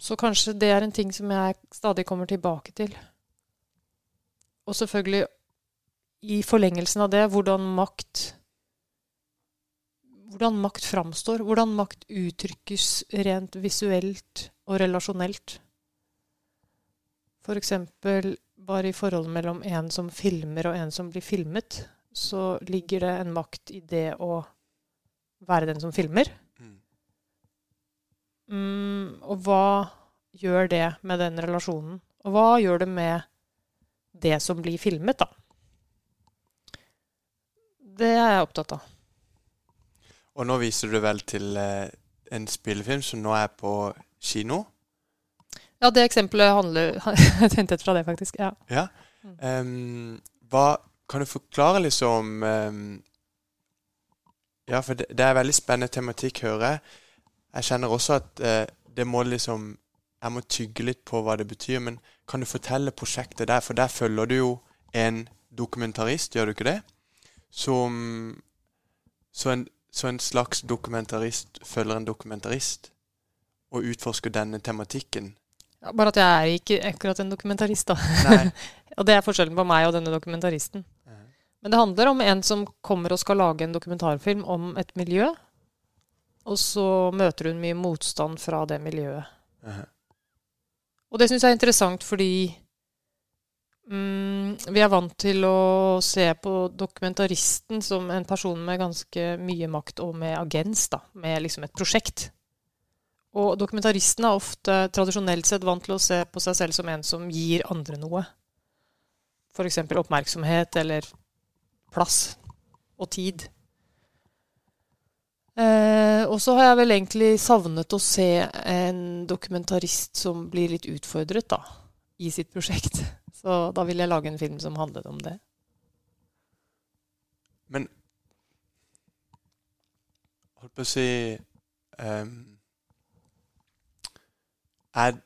Så kanskje det er en ting som jeg stadig kommer tilbake til. Og selvfølgelig, i forlengelsen av det, hvordan makt Hvordan makt framstår. Hvordan makt uttrykkes rent visuelt og relasjonelt. For eksempel bare i forholdet mellom en som filmer og en som blir filmet, så ligger det en makt i det å være den som filmer. Mm. Og hva gjør det med den relasjonen? Og hva gjør det med det som blir filmet, da? Det er jeg opptatt av. Og nå viser du vel til eh, en spillefilm som nå er på kino. Ja, det eksempelet handler [laughs] hentet fra det, faktisk. Ja. Ja. Ehm, hva Kan du forklare liksom um, Ja, for det, det er veldig spennende tematikk, hører jeg. Jeg kjenner også at eh, det må liksom Jeg må tygge litt på hva det betyr. Men kan du fortelle prosjektet der? For der følger du jo en dokumentarist, gjør du ikke det? Som Så en, så en slags dokumentarist følger en dokumentarist og utforsker denne tematikken. Ja, bare at jeg er ikke akkurat en dokumentarist, da. [laughs] Og det er forskjellen på meg og denne dokumentaristen. Men det handler om en som kommer og skal lage en dokumentarfilm om et miljø. Og så møter hun mye motstand fra det miljøet. Mhm. Og det syns jeg er interessant fordi mm, vi er vant til å se på dokumentaristen som en person med ganske mye makt og med agens, da. Med liksom et prosjekt. Og dokumentaristen er ofte tradisjonelt sett vant til å se på seg selv som en som gir andre noe. F.eks. oppmerksomhet eller plass og tid. Eh, og så har jeg vel egentlig savnet å se en dokumentarist som blir litt utfordret da, i sitt prosjekt. [laughs] Så da vil jeg lage en film som handlet om det. Men Holdt på å si um, Er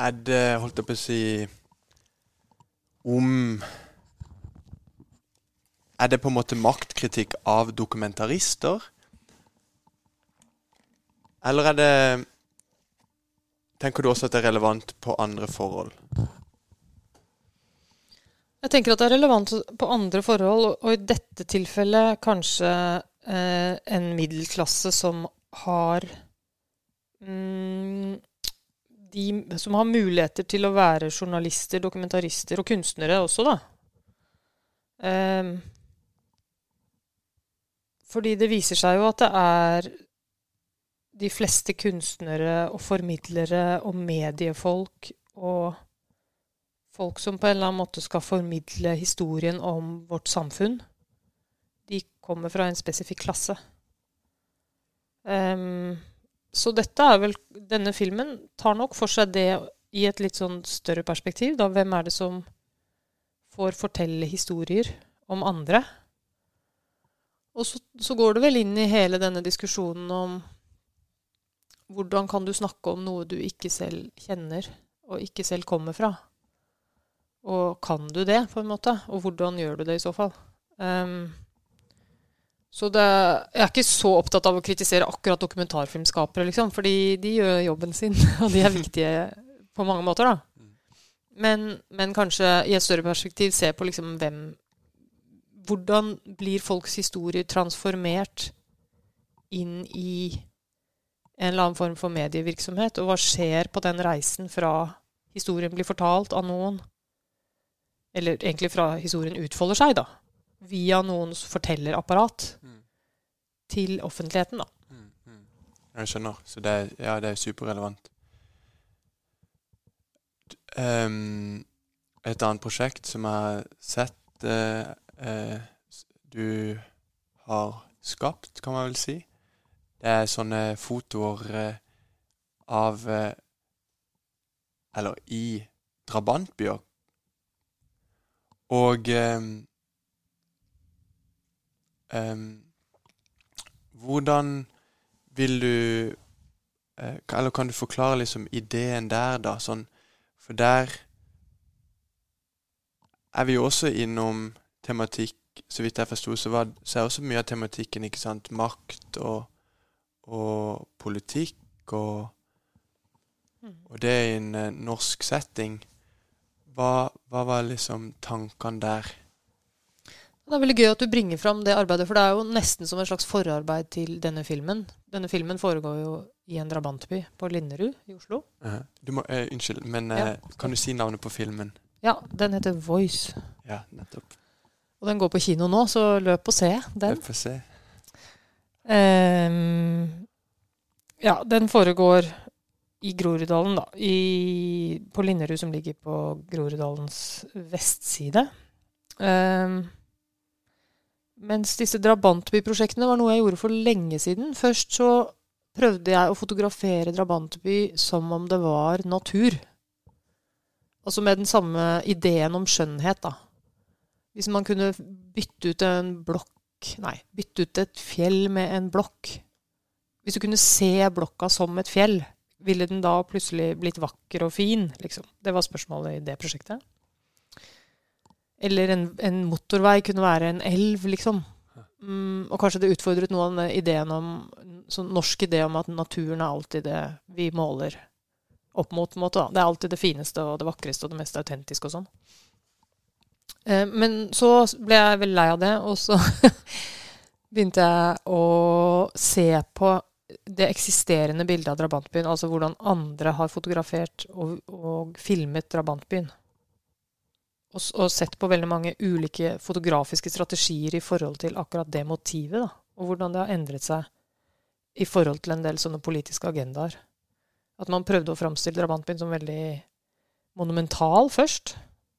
Er det, holdt jeg på å si Om Er det på en måte maktkritikk av dokumentarister? Eller er det Tenker du også at det er relevant på andre forhold? Jeg tenker at det er relevant på andre forhold, og- i dette tilfellet kanskje eh, en middelklasse som har mm, De som har muligheter til å være journalister, dokumentarister og kunstnere også, da. Ehm, fordi det viser seg jo at det er de fleste kunstnere og formidlere og mediefolk og folk som på en eller annen måte skal formidle historien om vårt samfunn, de kommer fra en spesifikk klasse. Um, så dette er vel Denne filmen tar nok for seg det i et litt sånn større perspektiv. Da. Hvem er det som får fortelle historier om andre? Og så, så går det vel inn i hele denne diskusjonen om hvordan kan du snakke om noe du ikke selv kjenner, og ikke selv kommer fra? Og kan du det, på en måte? Og hvordan gjør du det i så fall? Um, så det, jeg er ikke så opptatt av å kritisere akkurat dokumentarfilmskapere, liksom, fordi de gjør jobben sin, [laughs] og de er viktige på mange måter, da. Men, men kanskje i et større perspektiv se på liksom hvem Hvordan blir folks historier transformert inn i en eller annen form for medievirksomhet? Og hva skjer på den reisen fra historien blir fortalt av noen, eller egentlig fra historien utfolder seg, da, via noens fortellerapparat, Mm. til offentligheten, da. Mm, mm. Jeg skjønner. Så det, er- ja, det er superrelevant. Ehm, et annet prosjekt som jeg har sett eh, eh, du har skapt, kan man vel si. Det er sånne fotoer eh, av eh, Eller i drabantbyer. Og ehm, ehm, Hvordan vil du eh, Eller kan du forklare liksom ideen der, da? Sånn, for der er vi jo også innom tematikk Så vidt jeg forsto, så, var- så er også mye av tematikken ikke sant, makt og, og politikk og og det i en eh, norsk setting. Hva, hva var liksom tankene der? Det er veldig gøy at du bringer fram det arbeidet, for det er jo nesten som en slags forarbeid til denne filmen. Denne filmen foregår jo i en drabantby på Linderud i Oslo. Eh, Du må, eh, unnskyld, men eh, Ja. kan du si navnet på filmen? Ja, den heter Voice. Ja, nettopp. Og den går på kino nå, så løp og se den. Løp og se. Um, ja, den foregår i Groruddalen, da. I, på Linderud, som ligger på Groruddalens vestside. Um, mens disse drabantbyprosjektene var noe jeg gjorde for lenge siden. Først så prøvde jeg å fotografere drabantby som om det var natur. Altså med den samme ideen om skjønnhet, da. Hvis man kunne bytte ut en blokk Nei, bytte ut et fjell med en blokk. Hvis du kunne se blokka som et fjell, ville den da plutselig blitt vakker og fin? Liksom. Det var spørsmålet i det prosjektet. Eller en, en motorvei kunne være en elv, liksom. Mm, og kanskje det utfordret noe av ideen om sånn norsk idé om at naturen er alltid det vi måler opp mot. måte. Det er alltid det fineste og det vakreste og det mest autentiske og sånn. Eh, men så ble jeg veldig lei av det, og så [laughs] begynte jeg å se på det eksisterende bildet av drabantbyen, altså hvordan andre har fotografert og, og filmet drabantbyen. Og, og sett på veldig mange ulike fotografiske strategier i forhold til akkurat det motivet, da. Og hvordan det har endret seg i forhold til en del sånne politiske agendaer. At man prøvde å framstille drabantbyen som veldig monumental først.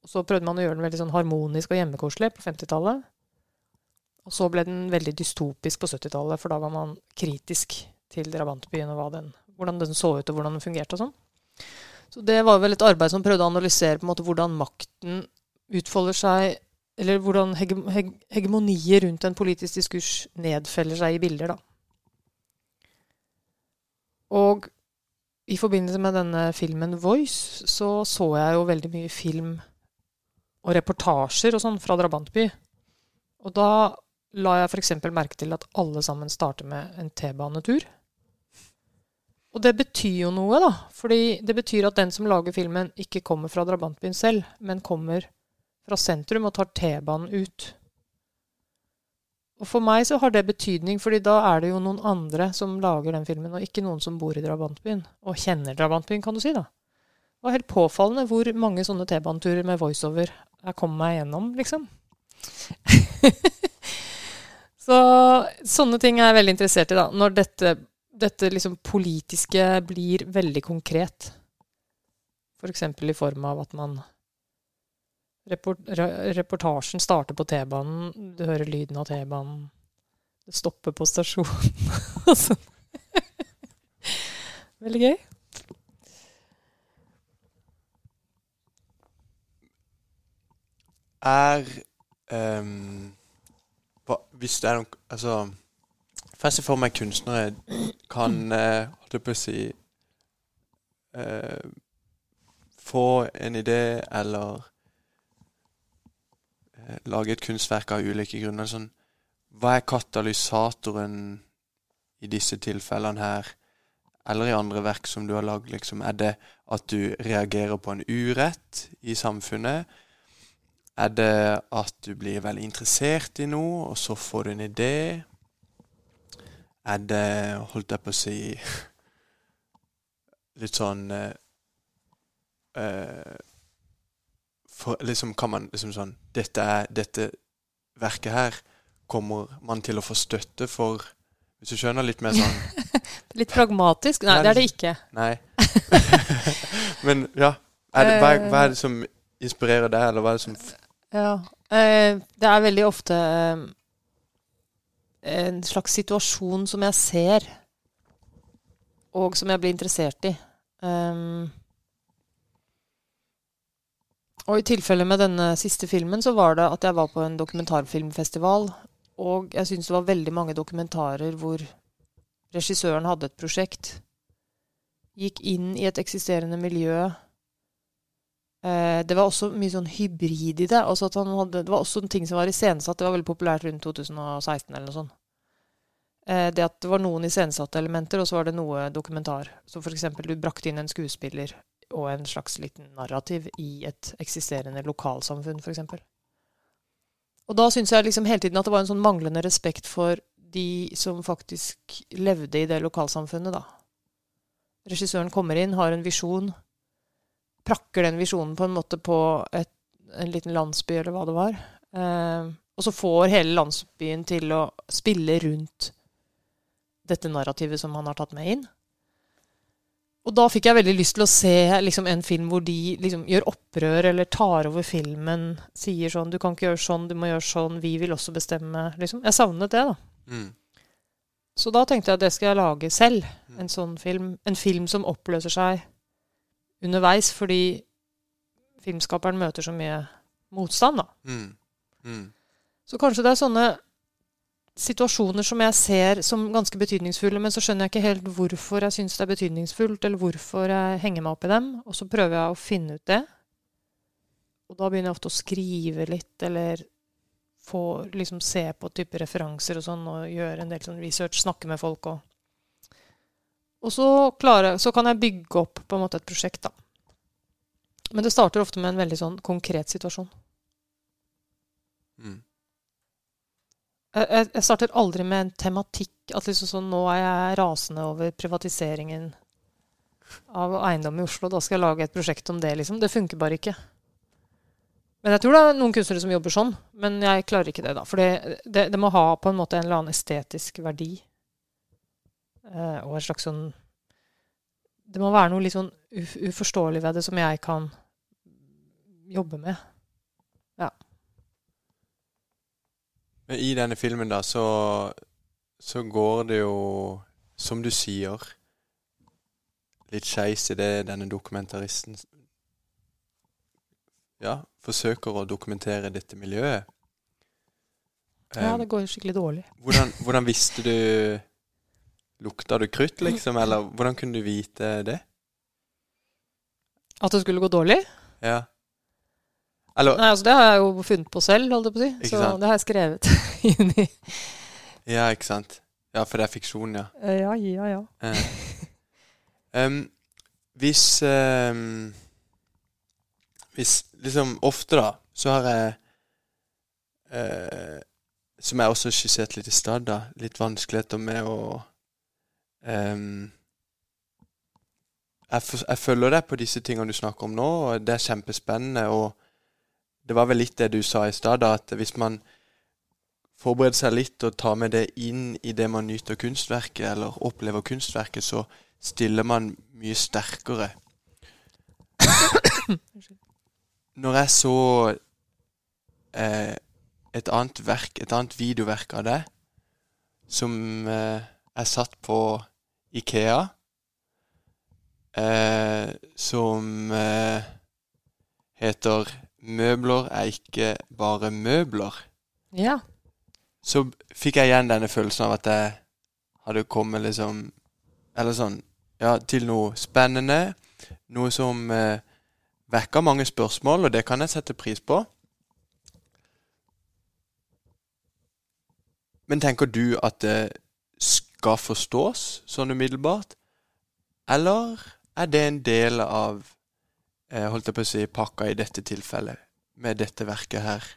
Så prøvde man å gjøre den veldig sånn harmonisk og hjemmekoselig på 50-tallet. Og så ble den veldig dystopisk på 70-tallet, for da var man kritisk til drabantbyen og den, hvordan den så ut og hvordan den fungerte og sånn. Så det var vel et arbeid som prøvde å analysere på en måte hvordan makten utfolder seg Eller hvordan hege, hege, hegemoniet rundt en politisk diskurs nedfeller seg i bilder, da. Og i forbindelse med denne filmen Voice så så jeg jo veldig mye film og reportasjer og sånn fra Drabantby. Og da la jeg f.eks. merke til at alle sammen starter med en T-banetur. Og det betyr jo noe, da. Fordi det betyr at den som lager filmen, ikke kommer fra drabantbyen selv, men kommer fra sentrum og tar T-banen ut. Og for meg så har det betydning, fordi da er det jo noen andre som lager den filmen, og ikke noen som bor i drabantbyen. Og kjenner drabantbyen, kan du si, da. Det var helt påfallende hvor mange sånne T-baneturer med voiceover jeg kom meg gjennom, liksom. [laughs] så sånne ting er jeg veldig interessert i, da. Når dette, dette liksom politiske blir veldig konkret. F.eks. For i form av at man report, Reportasjen starter på T-banen, du hører lyden av T-banen. Det stopper på stasjonen. [laughs] sånn. Veldig gøy. Er um, hva, Hvis det er noen Altså For jeg ser for meg kunstnere kan uh, [clears throat] Holdt jeg på å si uh, Få en idé eller uh, lage et kunstverk av ulike grunner. Sånn, hva er katalysatoren i disse tilfellene her, eller i andre verk som du har lagd? Liksom? Er det at du reagerer på en urett i samfunnet? Er det at du blir veldig interessert i noe, og så får du en idé? Er det, holdt jeg på å si [laughs] Litt sånn eh, for, Liksom kan man liksom sånn Dette, er, dette verket her kommer man til å få støtte for Hvis du skjønner litt mer sånn [laughs] Litt pragmatisk? Nei, det er det ikke. Nei. [laughs] Men ja. Er det, hva, hva er det som inspirerer deg, eller hva er det som Ja. Eh, det er veldig ofte eh, en slags situasjon som jeg ser, og som jeg blir interessert i. Um, og i tilfelle med denne siste filmen, så var det at jeg var på en dokumentarfilmfestival Og jeg syns det var veldig mange dokumentarer hvor regissøren hadde et prosjekt, gikk inn i et eksisterende miljø. Eh, det var også mye sånn hybrid i det. Altså hadde, det var også en ting som var iscenesatt. Det var veldig populært rundt 2016 eller noe sånt. Eh, det at det var noen iscenesatte elementer, og så var det noe dokumentar. Så for eksempel du brakte inn en skuespiller og en slags liten narrativ i et eksisterende lokalsamfunn, f.eks. Og da syns jeg liksom hele tiden at det var en sånn manglende respekt for de som faktisk levde i det lokalsamfunnet, da. Regissøren kommer inn, har en visjon, prakker den visjonen på en måte på et, en liten landsby, eller hva det var. Eh, og så får hele landsbyen til å spille rundt dette narrativet som han har tatt med inn. Og da fikk jeg veldig lyst til å se liksom, en film hvor de liksom, gjør opprør eller tar over filmen. Sier sånn 'Du kan ikke gjøre sånn, du må gjøre sånn. Vi vil også bestemme.' Liksom. Jeg savnet det, da. Mm. Så da tenkte jeg at det skal jeg lage selv. Mm. En sånn film. En film som oppløser seg underveis fordi filmskaperen møter så mye motstand, da. Mm. Mm. Så kanskje det er sånne situasjoner som jeg ser som ganske betydningsfulle, men så skjønner jeg ikke helt hvorfor jeg syns det er betydningsfullt, eller hvorfor jeg henger meg opp i dem. Og så prøver jeg å finne ut det. Og da begynner jeg ofte å skrive litt, eller få liksom se på type referanser og sånn, og gjøre en del sånn research, snakke med folk og Og så, klare, så kan jeg bygge opp på en måte et prosjekt, da. Men det starter ofte med en veldig sånn konkret situasjon. Mm. Jeg, jeg- starter aldri med en tematikk. At liksom sånn, nå er jeg rasende over privatiseringen av eiendom i Oslo. Da skal jeg lage et prosjekt om det. liksom. Det funker bare ikke. Men jeg tror det er noen kunstnere som jobber sånn. Men jeg klarer ikke det, da. For det, det, det må ha på en måte en eller annen estetisk verdi. Eh, og et slags sånn Det må være noe litt sånn uf uforståelig ved det som jeg kan jobbe med. Men i denne filmen, da, så, så går det jo, som du sier, litt skeis i det denne dokumentaristen Ja, forsøker å dokumentere dette miljøet. Ja, Eh, det går skikkelig dårlig. hvordan, hvordan visste du Lukta du krutt, liksom? Eller hvordan kunne du vite det? At det skulle gå dårlig? Ja. Eller Nei, altså Det har jeg jo funnet på selv, holdt jeg på å si. Ikke Så sant? det har jeg skrevet [laughs] inn i Ja, ikke sant? Ja, for det er fiksjon, ja. Eh, Ja, ja, ja. Eh. Em, hvis um, Hvis liksom ofte, da, så har jeg uh, Som jeg også skisserte litt i stad, da, litt vanskeligheter med å em, jeg, for, jeg følger deg på disse tingene du snakker om nå, og det er kjempespennende. Og det var vel litt det du sa i stad, at hvis man forbereder seg litt og tar med det inn i det man nyter kunstverket, eller opplever kunstverket, så stiller man mye sterkere. Når jeg så eh, et annet verk, et annet videoverk av det, som eh, jeg satt på Ikea, eh, som eh, heter 'Møbler er ikke bare møbler' Ja. så fikk jeg igjen denne følelsen av at jeg hadde kommet liksom Eller sånn Ja, til noe spennende. Noe som eh, vekker mange spørsmål, og det kan jeg sette pris på. Men tenker du at det skal forstås sånn umiddelbart? Eller er det en del av eh, holdt jeg på å si, pakka i dette tilfellet, med dette verket her?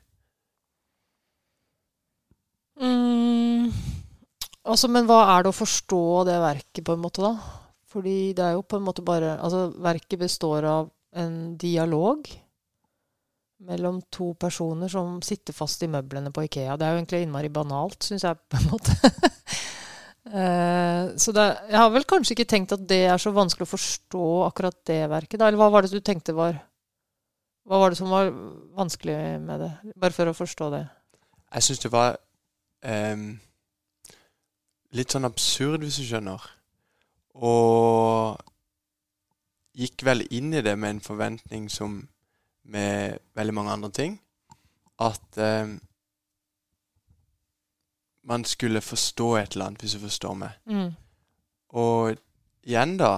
Mm, altså, men hva er det å forstå det verket, på en måte, da? Fordi det er jo på en måte bare Altså, verket består av en dialog mellom to personer som sitter fast i møblene på Ikea. Det er jo egentlig innmari banalt, syns jeg, på en måte. [laughs] Eh, så det, jeg har vel kanskje ikke tenkt at det er så vanskelig å forstå akkurat det verket. Da. Eller hva var det du tenkte var Hva var det som var vanskelig med det? Bare for å forstå det. Jeg syns det var um, litt sånn absurd, hvis du skjønner. Og gikk vel inn i det med en forventning som med veldig mange andre ting. At em, man skulle forstå et eller annet, hvis du forstår meg. Mm. Og igjen, da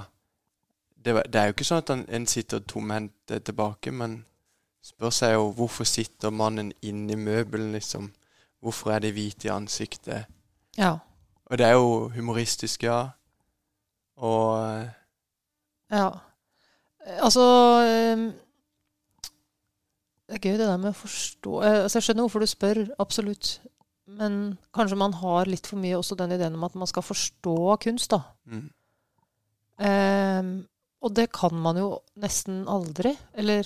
Det, det er jo ikke sånn at han, en sitter tomhendt tilbake, men spør seg jo hvorfor sitter mannen inni møbelen, liksom. Hvorfor er det hvite i ansiktet? Ja. Og det er jo humoristisk, ja. Og eh, Ja. Altså ehm, Det er gøy det der med å forstå eh, altså Jeg skjønner hvorfor du spør, absolutt. Men kanskje man har litt for mye også den ideen om at man skal forstå kunst, da. mm, Um, og det kan man jo nesten aldri. Eller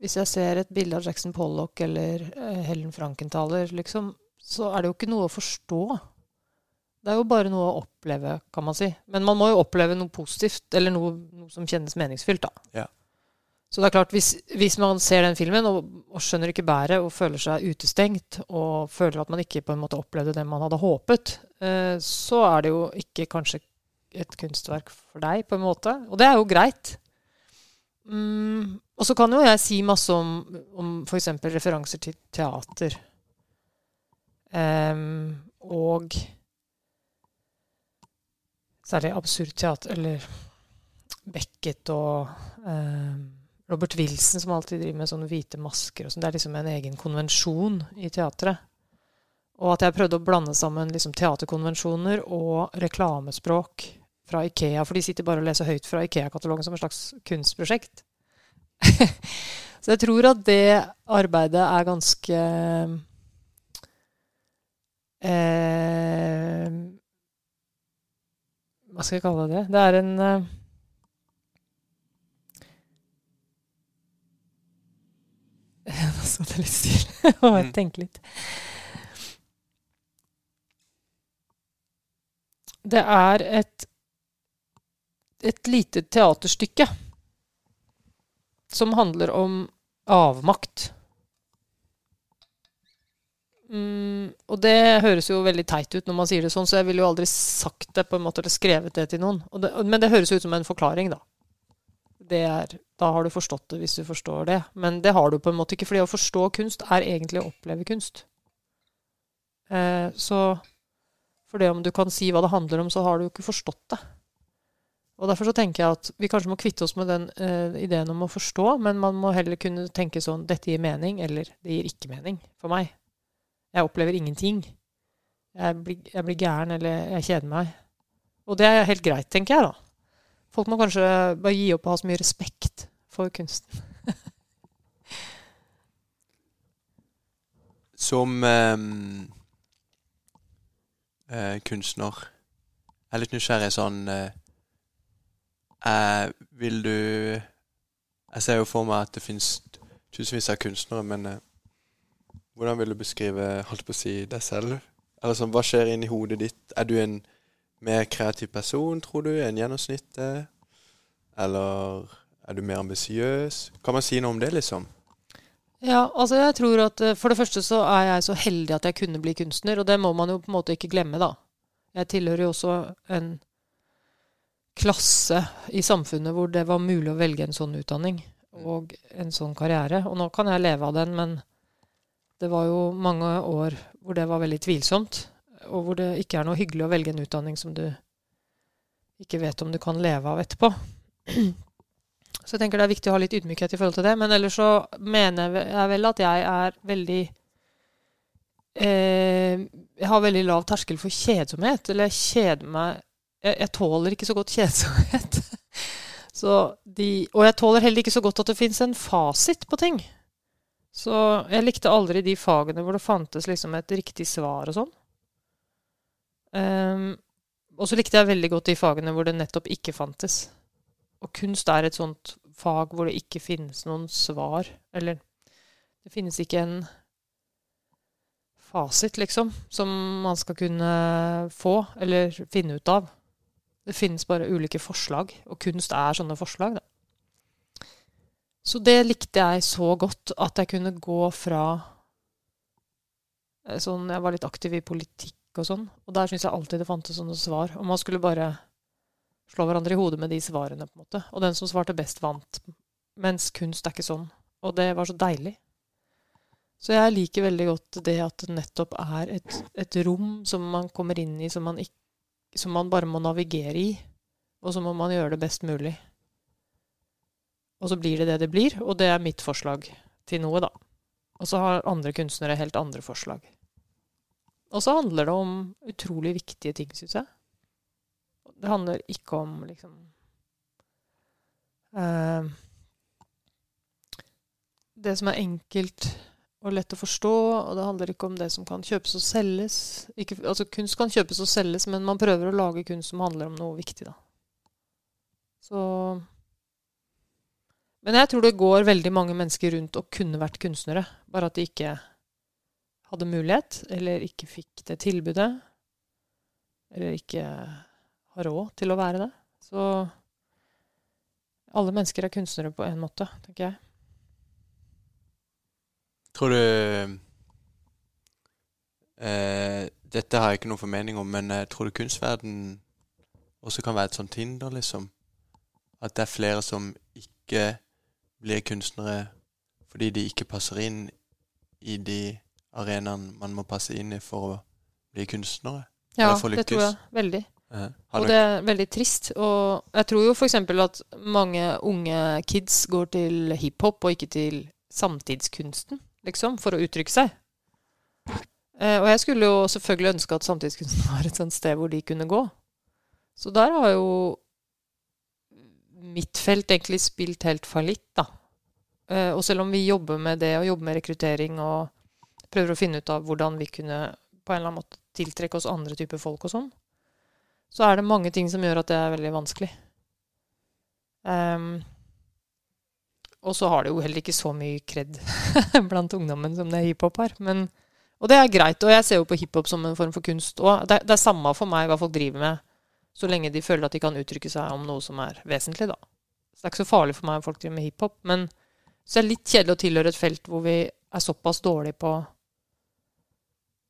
hvis jeg ser et bilde av Jackson Pollock eller uh, Helen Frankenthaler, liksom, så er det jo ikke noe å forstå. Det er jo bare noe å oppleve, kan man si. Men man må jo oppleve noe positivt, eller noe, noe som kjennes meningsfylt, da. Ja. Så det er klart, hvis, hvis man ser den filmen og, og skjønner ikke bæret og føler seg utestengt, og føler at man ikke på en måte opplevde det man hadde håpet, eh, så er det jo ikke kanskje et kunstverk for deg, på en måte. Og det er jo greit. Mm, og så kan jo jeg si masse om, om f.eks. referanser til teater. Um, og særlig absurd teater, eller Beckett og em, Robert Wilson, som alltid driver med sånne hvite masker. og sånn. Det er liksom en egen konvensjon i teatret. Og at jeg prøvde å blande sammen liksom teaterkonvensjoner og reklamespråk fra Ikea, for de sitter bare og leser høyt fra Ikea-katalogen som et slags kunstprosjekt. [laughs] Så jeg tror at det arbeidet er ganske eh, Hva skal jeg kalle det? Det er en eh, [laughs] Nå så det litt stille. [laughs] Og jeg Mm. litt. Det er et et lite teaterstykke som handler om avmakt. Mm, og det høres jo veldig teit ut når man sier det sånn, så jeg ville jo aldri sagt det på en måte, eller skrevet det til noen. Og det, men det høres ut som en forklaring, da. Det er, da har du forstått det, hvis du forstår det. Men det har du på en måte ikke, fordi å forstå kunst er egentlig å oppleve kunst. Eh, så for det om du kan si hva det handler om, så har du jo ikke forstått det. Og Derfor så tenker jeg at vi kanskje må kvitte oss med den eh, ideen om å forstå, men man må heller kunne tenke sånn Dette gir mening, eller det gir ikke mening for meg. Jeg opplever ingenting. Jeg blir, jeg blir gæren, eller jeg kjeder meg. Og det er helt greit, tenker jeg, da. Folk må kanskje bare gi opp å ha så mye respekt for kunsten. [laughs] som ehm, eh, kunstner Jeg er litt nysgjerrig sånn eh, eh, Vil du Jeg ser jo for meg at det fins tusenvis av kunstnere, men hvordan vil du beskrive holdt på å si, deg selv? Eller sånn, Hva skjer inni hodet ditt? Er du en mer kreativ person, tror du, enn gjennomsnittet? Eller er du mer ambisiøs? Kan man si noe om det, liksom? Ja, altså jeg tror at eh, For det første så er jeg så heldig at jeg kunne bli kunstner, og det må man jo på en måte ikke glemme, da. Jeg tilhører jo også en klasse i samfunnet hvor det var mulig å velge en sånn utdanning og en sånn karriere. Og nå kan jeg leve av den, men det var jo mange år hvor det var veldig tvilsomt, og hvor det ikke er noe hyggelig å velge en utdanning som du ikke vet om du kan leve av etterpå. Så jeg tenker det er viktig å ha litt ydmykhet i forhold til det. Men ellers så mener jeg vel at jeg er veldig eh, Jeg har veldig lav terskel for kjedsomhet. Eller jeg kjeder meg Jeg, jeg tåler ikke så godt kjedsomhet. [laughs] de, og jeg tåler heller ikke så godt at det fins en fasit på ting. Så jeg likte aldri de fagene hvor det fantes liksom et riktig svar og sånn. Ehm, og så likte jeg veldig godt de fagene hvor det nettopp ikke fantes. Og kunst er et sånt fag hvor det ikke finnes noen svar. Eller det finnes ikke en fasit, liksom, som man skal kunne få eller finne ut av. Det finnes bare ulike forslag, og kunst er sånne forslag, da. Så det likte jeg så godt at jeg kunne gå fra eh, sånn Jeg var litt aktiv i politikk og sånn, og der syns jeg alltid det fantes sånne svar. Og man skulle bare slå hverandre i hodet med de svarene, på en måte. Og den som svarte best, vant. Mens kunst er ikke sånn. Og det var så deilig. Så jeg liker veldig godt det at det nettopp er et, et rom som man kommer inn i, som man, ikk, som man bare må navigere i. Og så må man gjøre det best mulig. Og så blir det det det blir, og det er mitt forslag til noe, da. Og så har andre kunstnere helt andre forslag. Og så handler det om utrolig viktige ting, syns jeg. Det handler ikke om liksom uh, Det som er enkelt og lett å forstå, og det handler ikke om det som kan kjøpes og selges. Ikke, altså Kunst kan kjøpes og selges, men man prøver å lage kunst som handler om noe viktig, da. Så Men jeg tror det går veldig mange mennesker rundt og kunne vært kunstnere, bare at de ikke hadde mulighet, eller ikke fikk det tilbudet, eller ikke har råd til å være det. Så alle mennesker er kunstnere på en måte, tenker jeg. Tror du eh, Dette har jeg ikke noen formening om, men jeg tror du kunstverden også kan være et sånt hinder, liksom? At det er flere som ikke blir kunstnere fordi de ikke passer inn i de arenaene man må passe inn i for å bli kunstnere? Ja, det tror jeg veldig. Eh, har Og det er veldig trist. Og jeg tror jo f.eks. at mange unge kids går til hiphop og ikke til samtidskunsten, liksom, for å uttrykke seg. Eh, og jeg skulle jo selvfølgelig ønske at samtidskunsten [laughs] var et sånt sted hvor de kunne gå. Så der har jo mitt felt egentlig spilt helt fallitt, da. Eh, og selv om vi jobber med det, og jobber med rekruttering og prøver å finne ut av hvordan vi kunne på en eller annen måte tiltrekke oss andre typer folk og sånn, så er det mange ting som gjør at det er veldig vanskelig. Um, og så har det jo heller ikke så mye kred [laughs] blant ungdommen som det hiphop har. Men, og det er greit. Og jeg ser jo på hiphop som en form for kunst òg. Det, det er samme for meg hva folk driver med, så lenge de føler at de kan uttrykke seg om noe som er vesentlig, da. Så det er ikke så farlig for meg om folk driver med hiphop. Men så er det litt kjedelig å tilhøre et felt hvor vi er såpass dårlige på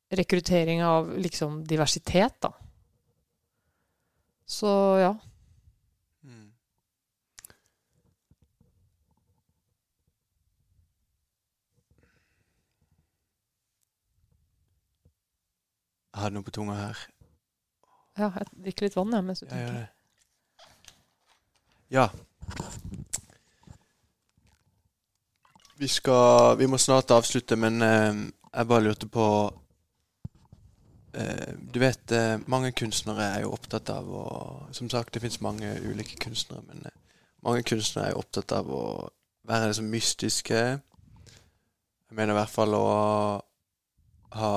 rekruttering av liksom diversitet, da. Så ja. Mm. Jeg hadde noe på tunga her. ja jeg drikker litt vann, jeg, mens du tenker. Ja. Vi skal Vi må snart avslutte, men eh, jeg bare lurte på Du vet, eh, mange kunstnere er jo opptatt av å Som sagt, det fins mange ulike kunstnere, men eh, mange kunstnere er jo opptatt av å være liksom mystiske. Jeg mener i hvert fall å ha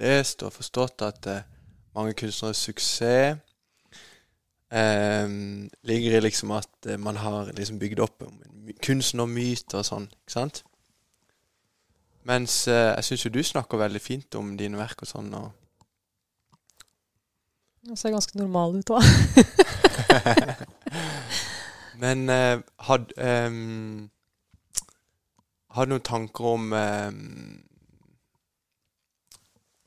lest og forstått at eh, mange kunstneres suksess eh, ligger i liksom at eh, man har liksom bygd opp kunsten og og sånn, ikke sant? Mens eh, jeg syns jo du snakker veldig fint om dine verk og sånn, og Jeg ser ganske normal ut òg. [laughs] Men eh, had, um, Har du noen tanker om um,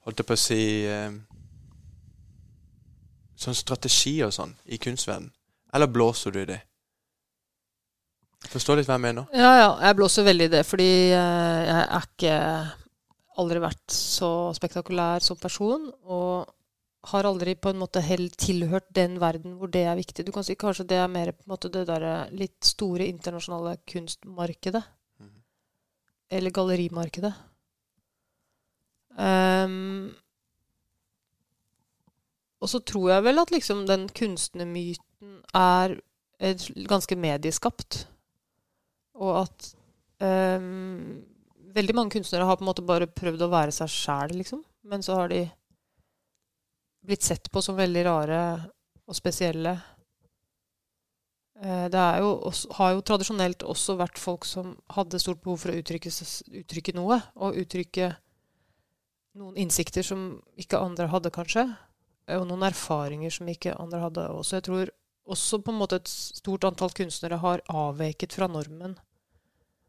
Holdt jeg på å si um, Sånn strategi og sånn i kunstverden? Eller blåser du i det? Forstår litt hva jeg mener? Ja, ja. Jeg blåser veldig i det, fordi eh, jeg er ikke Aldri vært så spektakulær som person. Og har aldri på en måte heller tilhørt den verden hvor det er viktig. Du kan si kanskje det er mer på en måte det der litt store internasjonale kunstmarkedet. Mm. Eller gallerimarkedet. Um, og så tror jeg vel at liksom den kunstnermyten er ganske medieskapt. Og at um, veldig mange kunstnere har på en måte bare prøvd å være seg sjæl, liksom. Men så har de blitt sett på som veldig rare og spesielle. Eh, Det jo har jo tradisjonelt også vært folk som hadde stort behov for å uttrykke, uttrykke noe. Og uttrykke noen innsikter som ikke andre hadde, kanskje. Og noen erfaringer som ikke andre hadde også. Jeg tror også på en måte et stort antall kunstnere har avveket fra normen.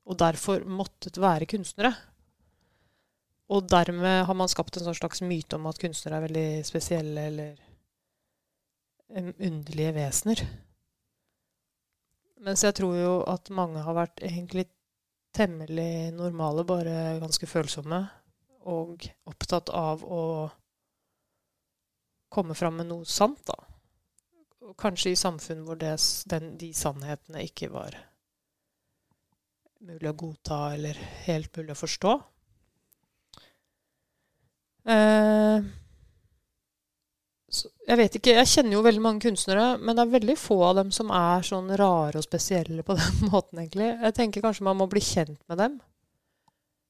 Og derfor måttet være kunstnere. Og dermed har man skapt en sånn slags myte om at kunstnere er veldig spesielle eller underlige vesener. Mens jeg tror jo at mange har vært egentlig temmelig normale, bare ganske følsomme. Og opptatt av å komme fram med noe sant, da. Kanskje i samfunn hvor det, den, de sannhetene ikke var mulig å godta eller helt mulig å forstå. Eh, jeg vet ikke, jeg kjenner jo veldig mange kunstnere, men det er veldig få av dem som er sånn rare og spesielle på [laughs] den måten, egentlig. Jeg tenker kanskje man må bli kjent med dem.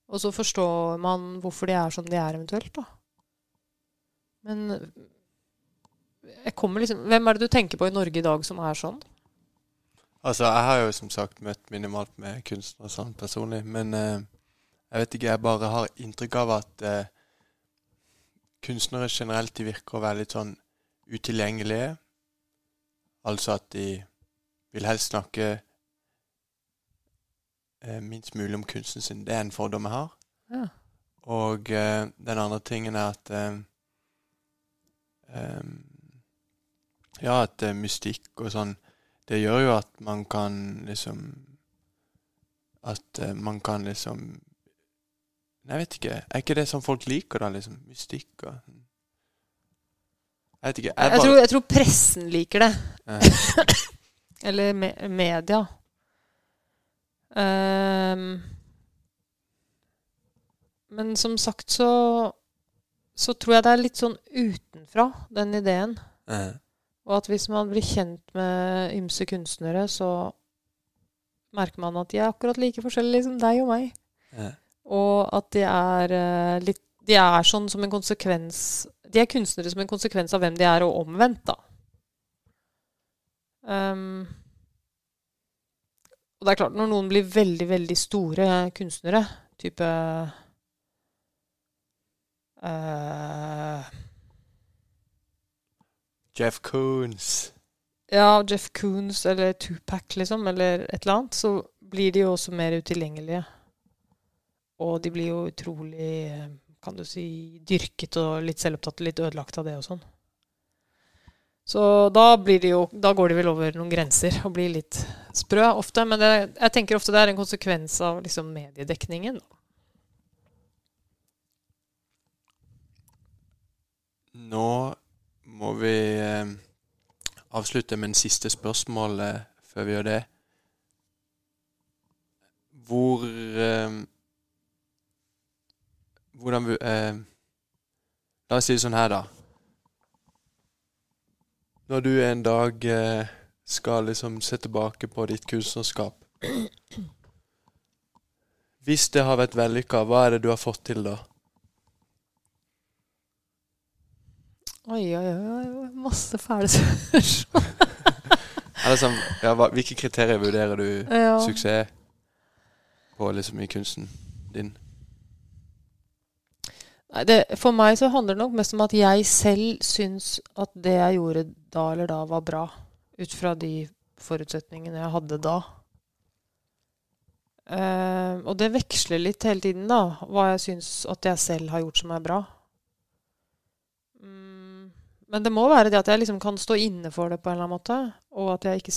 Og så forstår man hvorfor de er som de er, eventuelt, da. Men liksom Hvem er det du tenker på i Norge i dag som er sånn? Altså, jeg har jo som sagt møtt minimalt med kunstnere sånn personlig, men eh, jeg vet ikke, jeg bare har inntrykk av at eh, kunstnere generelt de virker å være litt sånn utilgjengelige. Altså at de vil helst snakke eh, minst mulig om kunsten sin. Det er en fordom jeg har. Ja. Og eh, den andre tingen er at eh, Ja, at det er mystikk og sånn Det gjør jo at man kan liksom At eh, man kan liksom Nei, jeg vet ikke. Er ikke det som folk liker, da? liksom Mystikk og Jeg vet ikke. Jeg Jeg, bare tror, jeg tror pressen liker det. Eh, [coughs] Eller me media. Um, men som sagt så så tror jeg det er litt sånn utenfra, den ideen. eh, Og at hvis man blir kjent med ymse kunstnere, så merker man at de er akkurat like forskjellige som deg og meg. Ja. Og at de er eh, litt De er sånn som en konsekvens De er kunstnere som en konsekvens av hvem de er, og omvendt, da. Um, og det er klart, når noen blir veldig, veldig store kunstnere, type eh, Jeff Koons. Ja, Jeff Koons eller Tupac, liksom, eller et eller annet, så blir de jo også mer utilgjengelige. Og de blir jo utrolig, eh, kan du si, dyrket og litt selvopptatt og litt ødelagt av det og sånn. Så da, blir de jo, da går de vel over noen grenser og blir litt sprø ofte. Men det, jeg tenker ofte det er en konsekvens av liksom mediedekningen. Nå må vi eh, avslutte med en siste spørsmål eh, før vi gjør det. Hvor eh, Hvordan La oss si det sånn her, da. Når du en dag skal liksom se tilbake på ditt kunstnerskap Hvis det har vært vellykka, hva er det du har fått til da? Oi, oi, oi, masse fæle spørsmål. [laughs] Sånn, ja, hva, hvilke kriterier vurderer du Ja. suksess på liksom i kunsten din? Nei, det, for meg så handler det nok mest om at jeg selv syns at det jeg gjorde da eller da, var bra. Ut fra de forutsetningene jeg hadde da. Uh, og det veksler litt hele tiden, da, hva jeg syns at jeg selv har gjort som er bra. Men det må være det at jeg liksom kan stå inne for det på en eller annen måte. Og at jeg ikke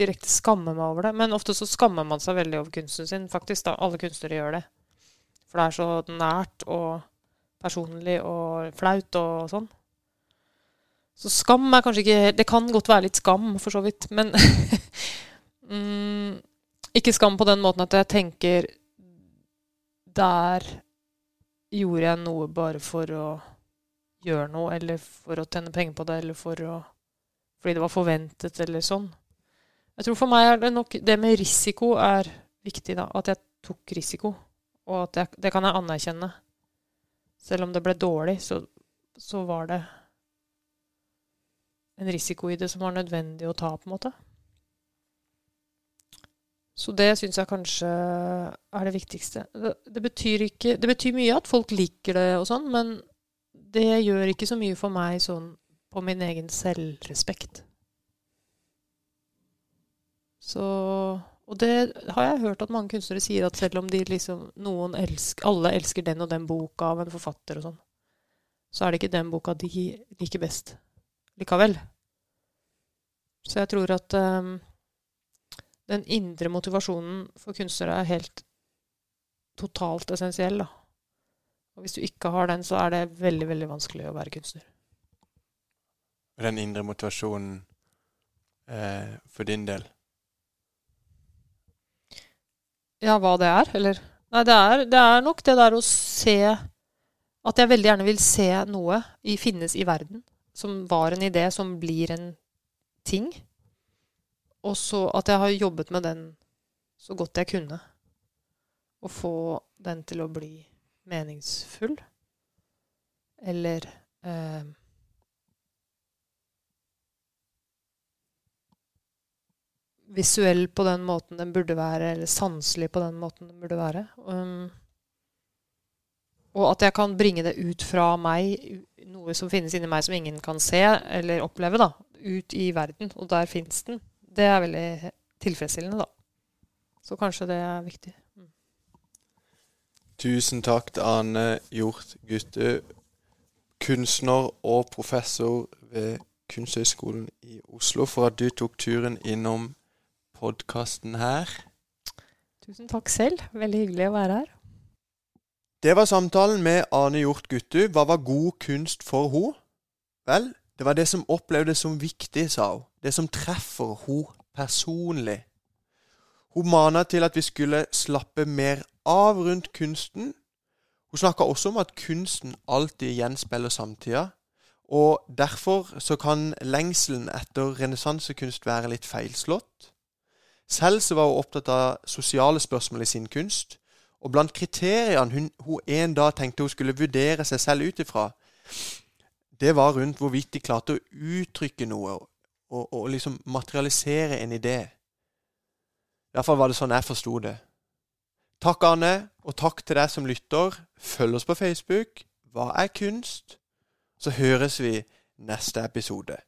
direkte skammer meg over det. Men ofte så skammer man seg veldig over kunsten sin, faktisk. da, Alle kunstnere gjør det. For det er så nært og personlig og flaut og sånn. Så skam er kanskje ikke Det kan godt være litt skam, for så vidt, men [laughs] mm, Ikke skam på den måten at jeg tenker Der gjorde jeg noe bare for å gjøre noe, eller for å tjene penger på det, eller for å fordi det var forventet, eller sånn. Jeg tror for meg er det nok Det med risiko er viktig, da. At jeg tok risiko. Og at jeg, det kan jeg anerkjenne. Selv om det ble dårlig, så, så var det en risiko i det som var nødvendig å ta, på en måte. Så det syns jeg kanskje er det viktigste. Det, det, betyr ikke, det betyr mye at folk liker det og sånn, men det gjør ikke så mye for meg sånn på min egen selvrespekt. Så Og det har jeg hørt at mange kunstnere sier, at selv om de liksom noen elsker, alle elsker den og den boka av en forfatter og sånn, så er det ikke den boka de liker best likevel. Så jeg tror at um, den indre motivasjonen for kunstnere er helt totalt essensiell, da. Og hvis du ikke har den, så er det veldig, veldig vanskelig å være kunstner. Den indre motivasjonen eh, for din del? Ja, hva det er, eller? Nei, det er, det er nok det der å se At jeg veldig gjerne vil se noe i, finnes i verden. Som var en idé, som blir en ting. Og så at jeg har jobbet med den så godt jeg kunne. Å få den til å bli meningsfull. Eller eh, visuell på den måten den burde være, eller sanselig på den måten den burde være. Um, og at jeg kan bringe det ut fra meg, noe som finnes inni meg som ingen kan se eller oppleve, da, ut i verden. Og der fins den. Det er veldig tilfredsstillende, da. Så kanskje det er viktig. Tusen takk til Ane Hjort Gutte, kunstner og professor ved Kunsthøgskolen i Oslo, for at du tok turen innom podkasten her. Tusen takk selv. Veldig hyggelig å være her. Det var samtalen med Ane Hjort Guttu. Hva var god kunst for henne? Vel, det var det som opplevdes som viktig, sa hun. Det som treffer henne personlig. Hun mana til at vi skulle slappe mer av rundt kunsten. Hun snakka også om at kunsten alltid gjenspeiler samtida. Og derfor så kan lengselen etter renessansekunst være litt feilslått. Selv så var hun opptatt av sosiale spørsmål i sin kunst. Og blant kriteriene hun, hun en dag tenkte hun skulle vurdere seg selv ut ifra, det var rundt hvorvidt de klarte å uttrykke noe og, og liksom materialisere en idé. I hvert fall var det sånn jeg forsto det. Takk, Anne, og takk til deg som lytter. Følg oss på Facebook. Hva er kunst? Så høres vi neste episode.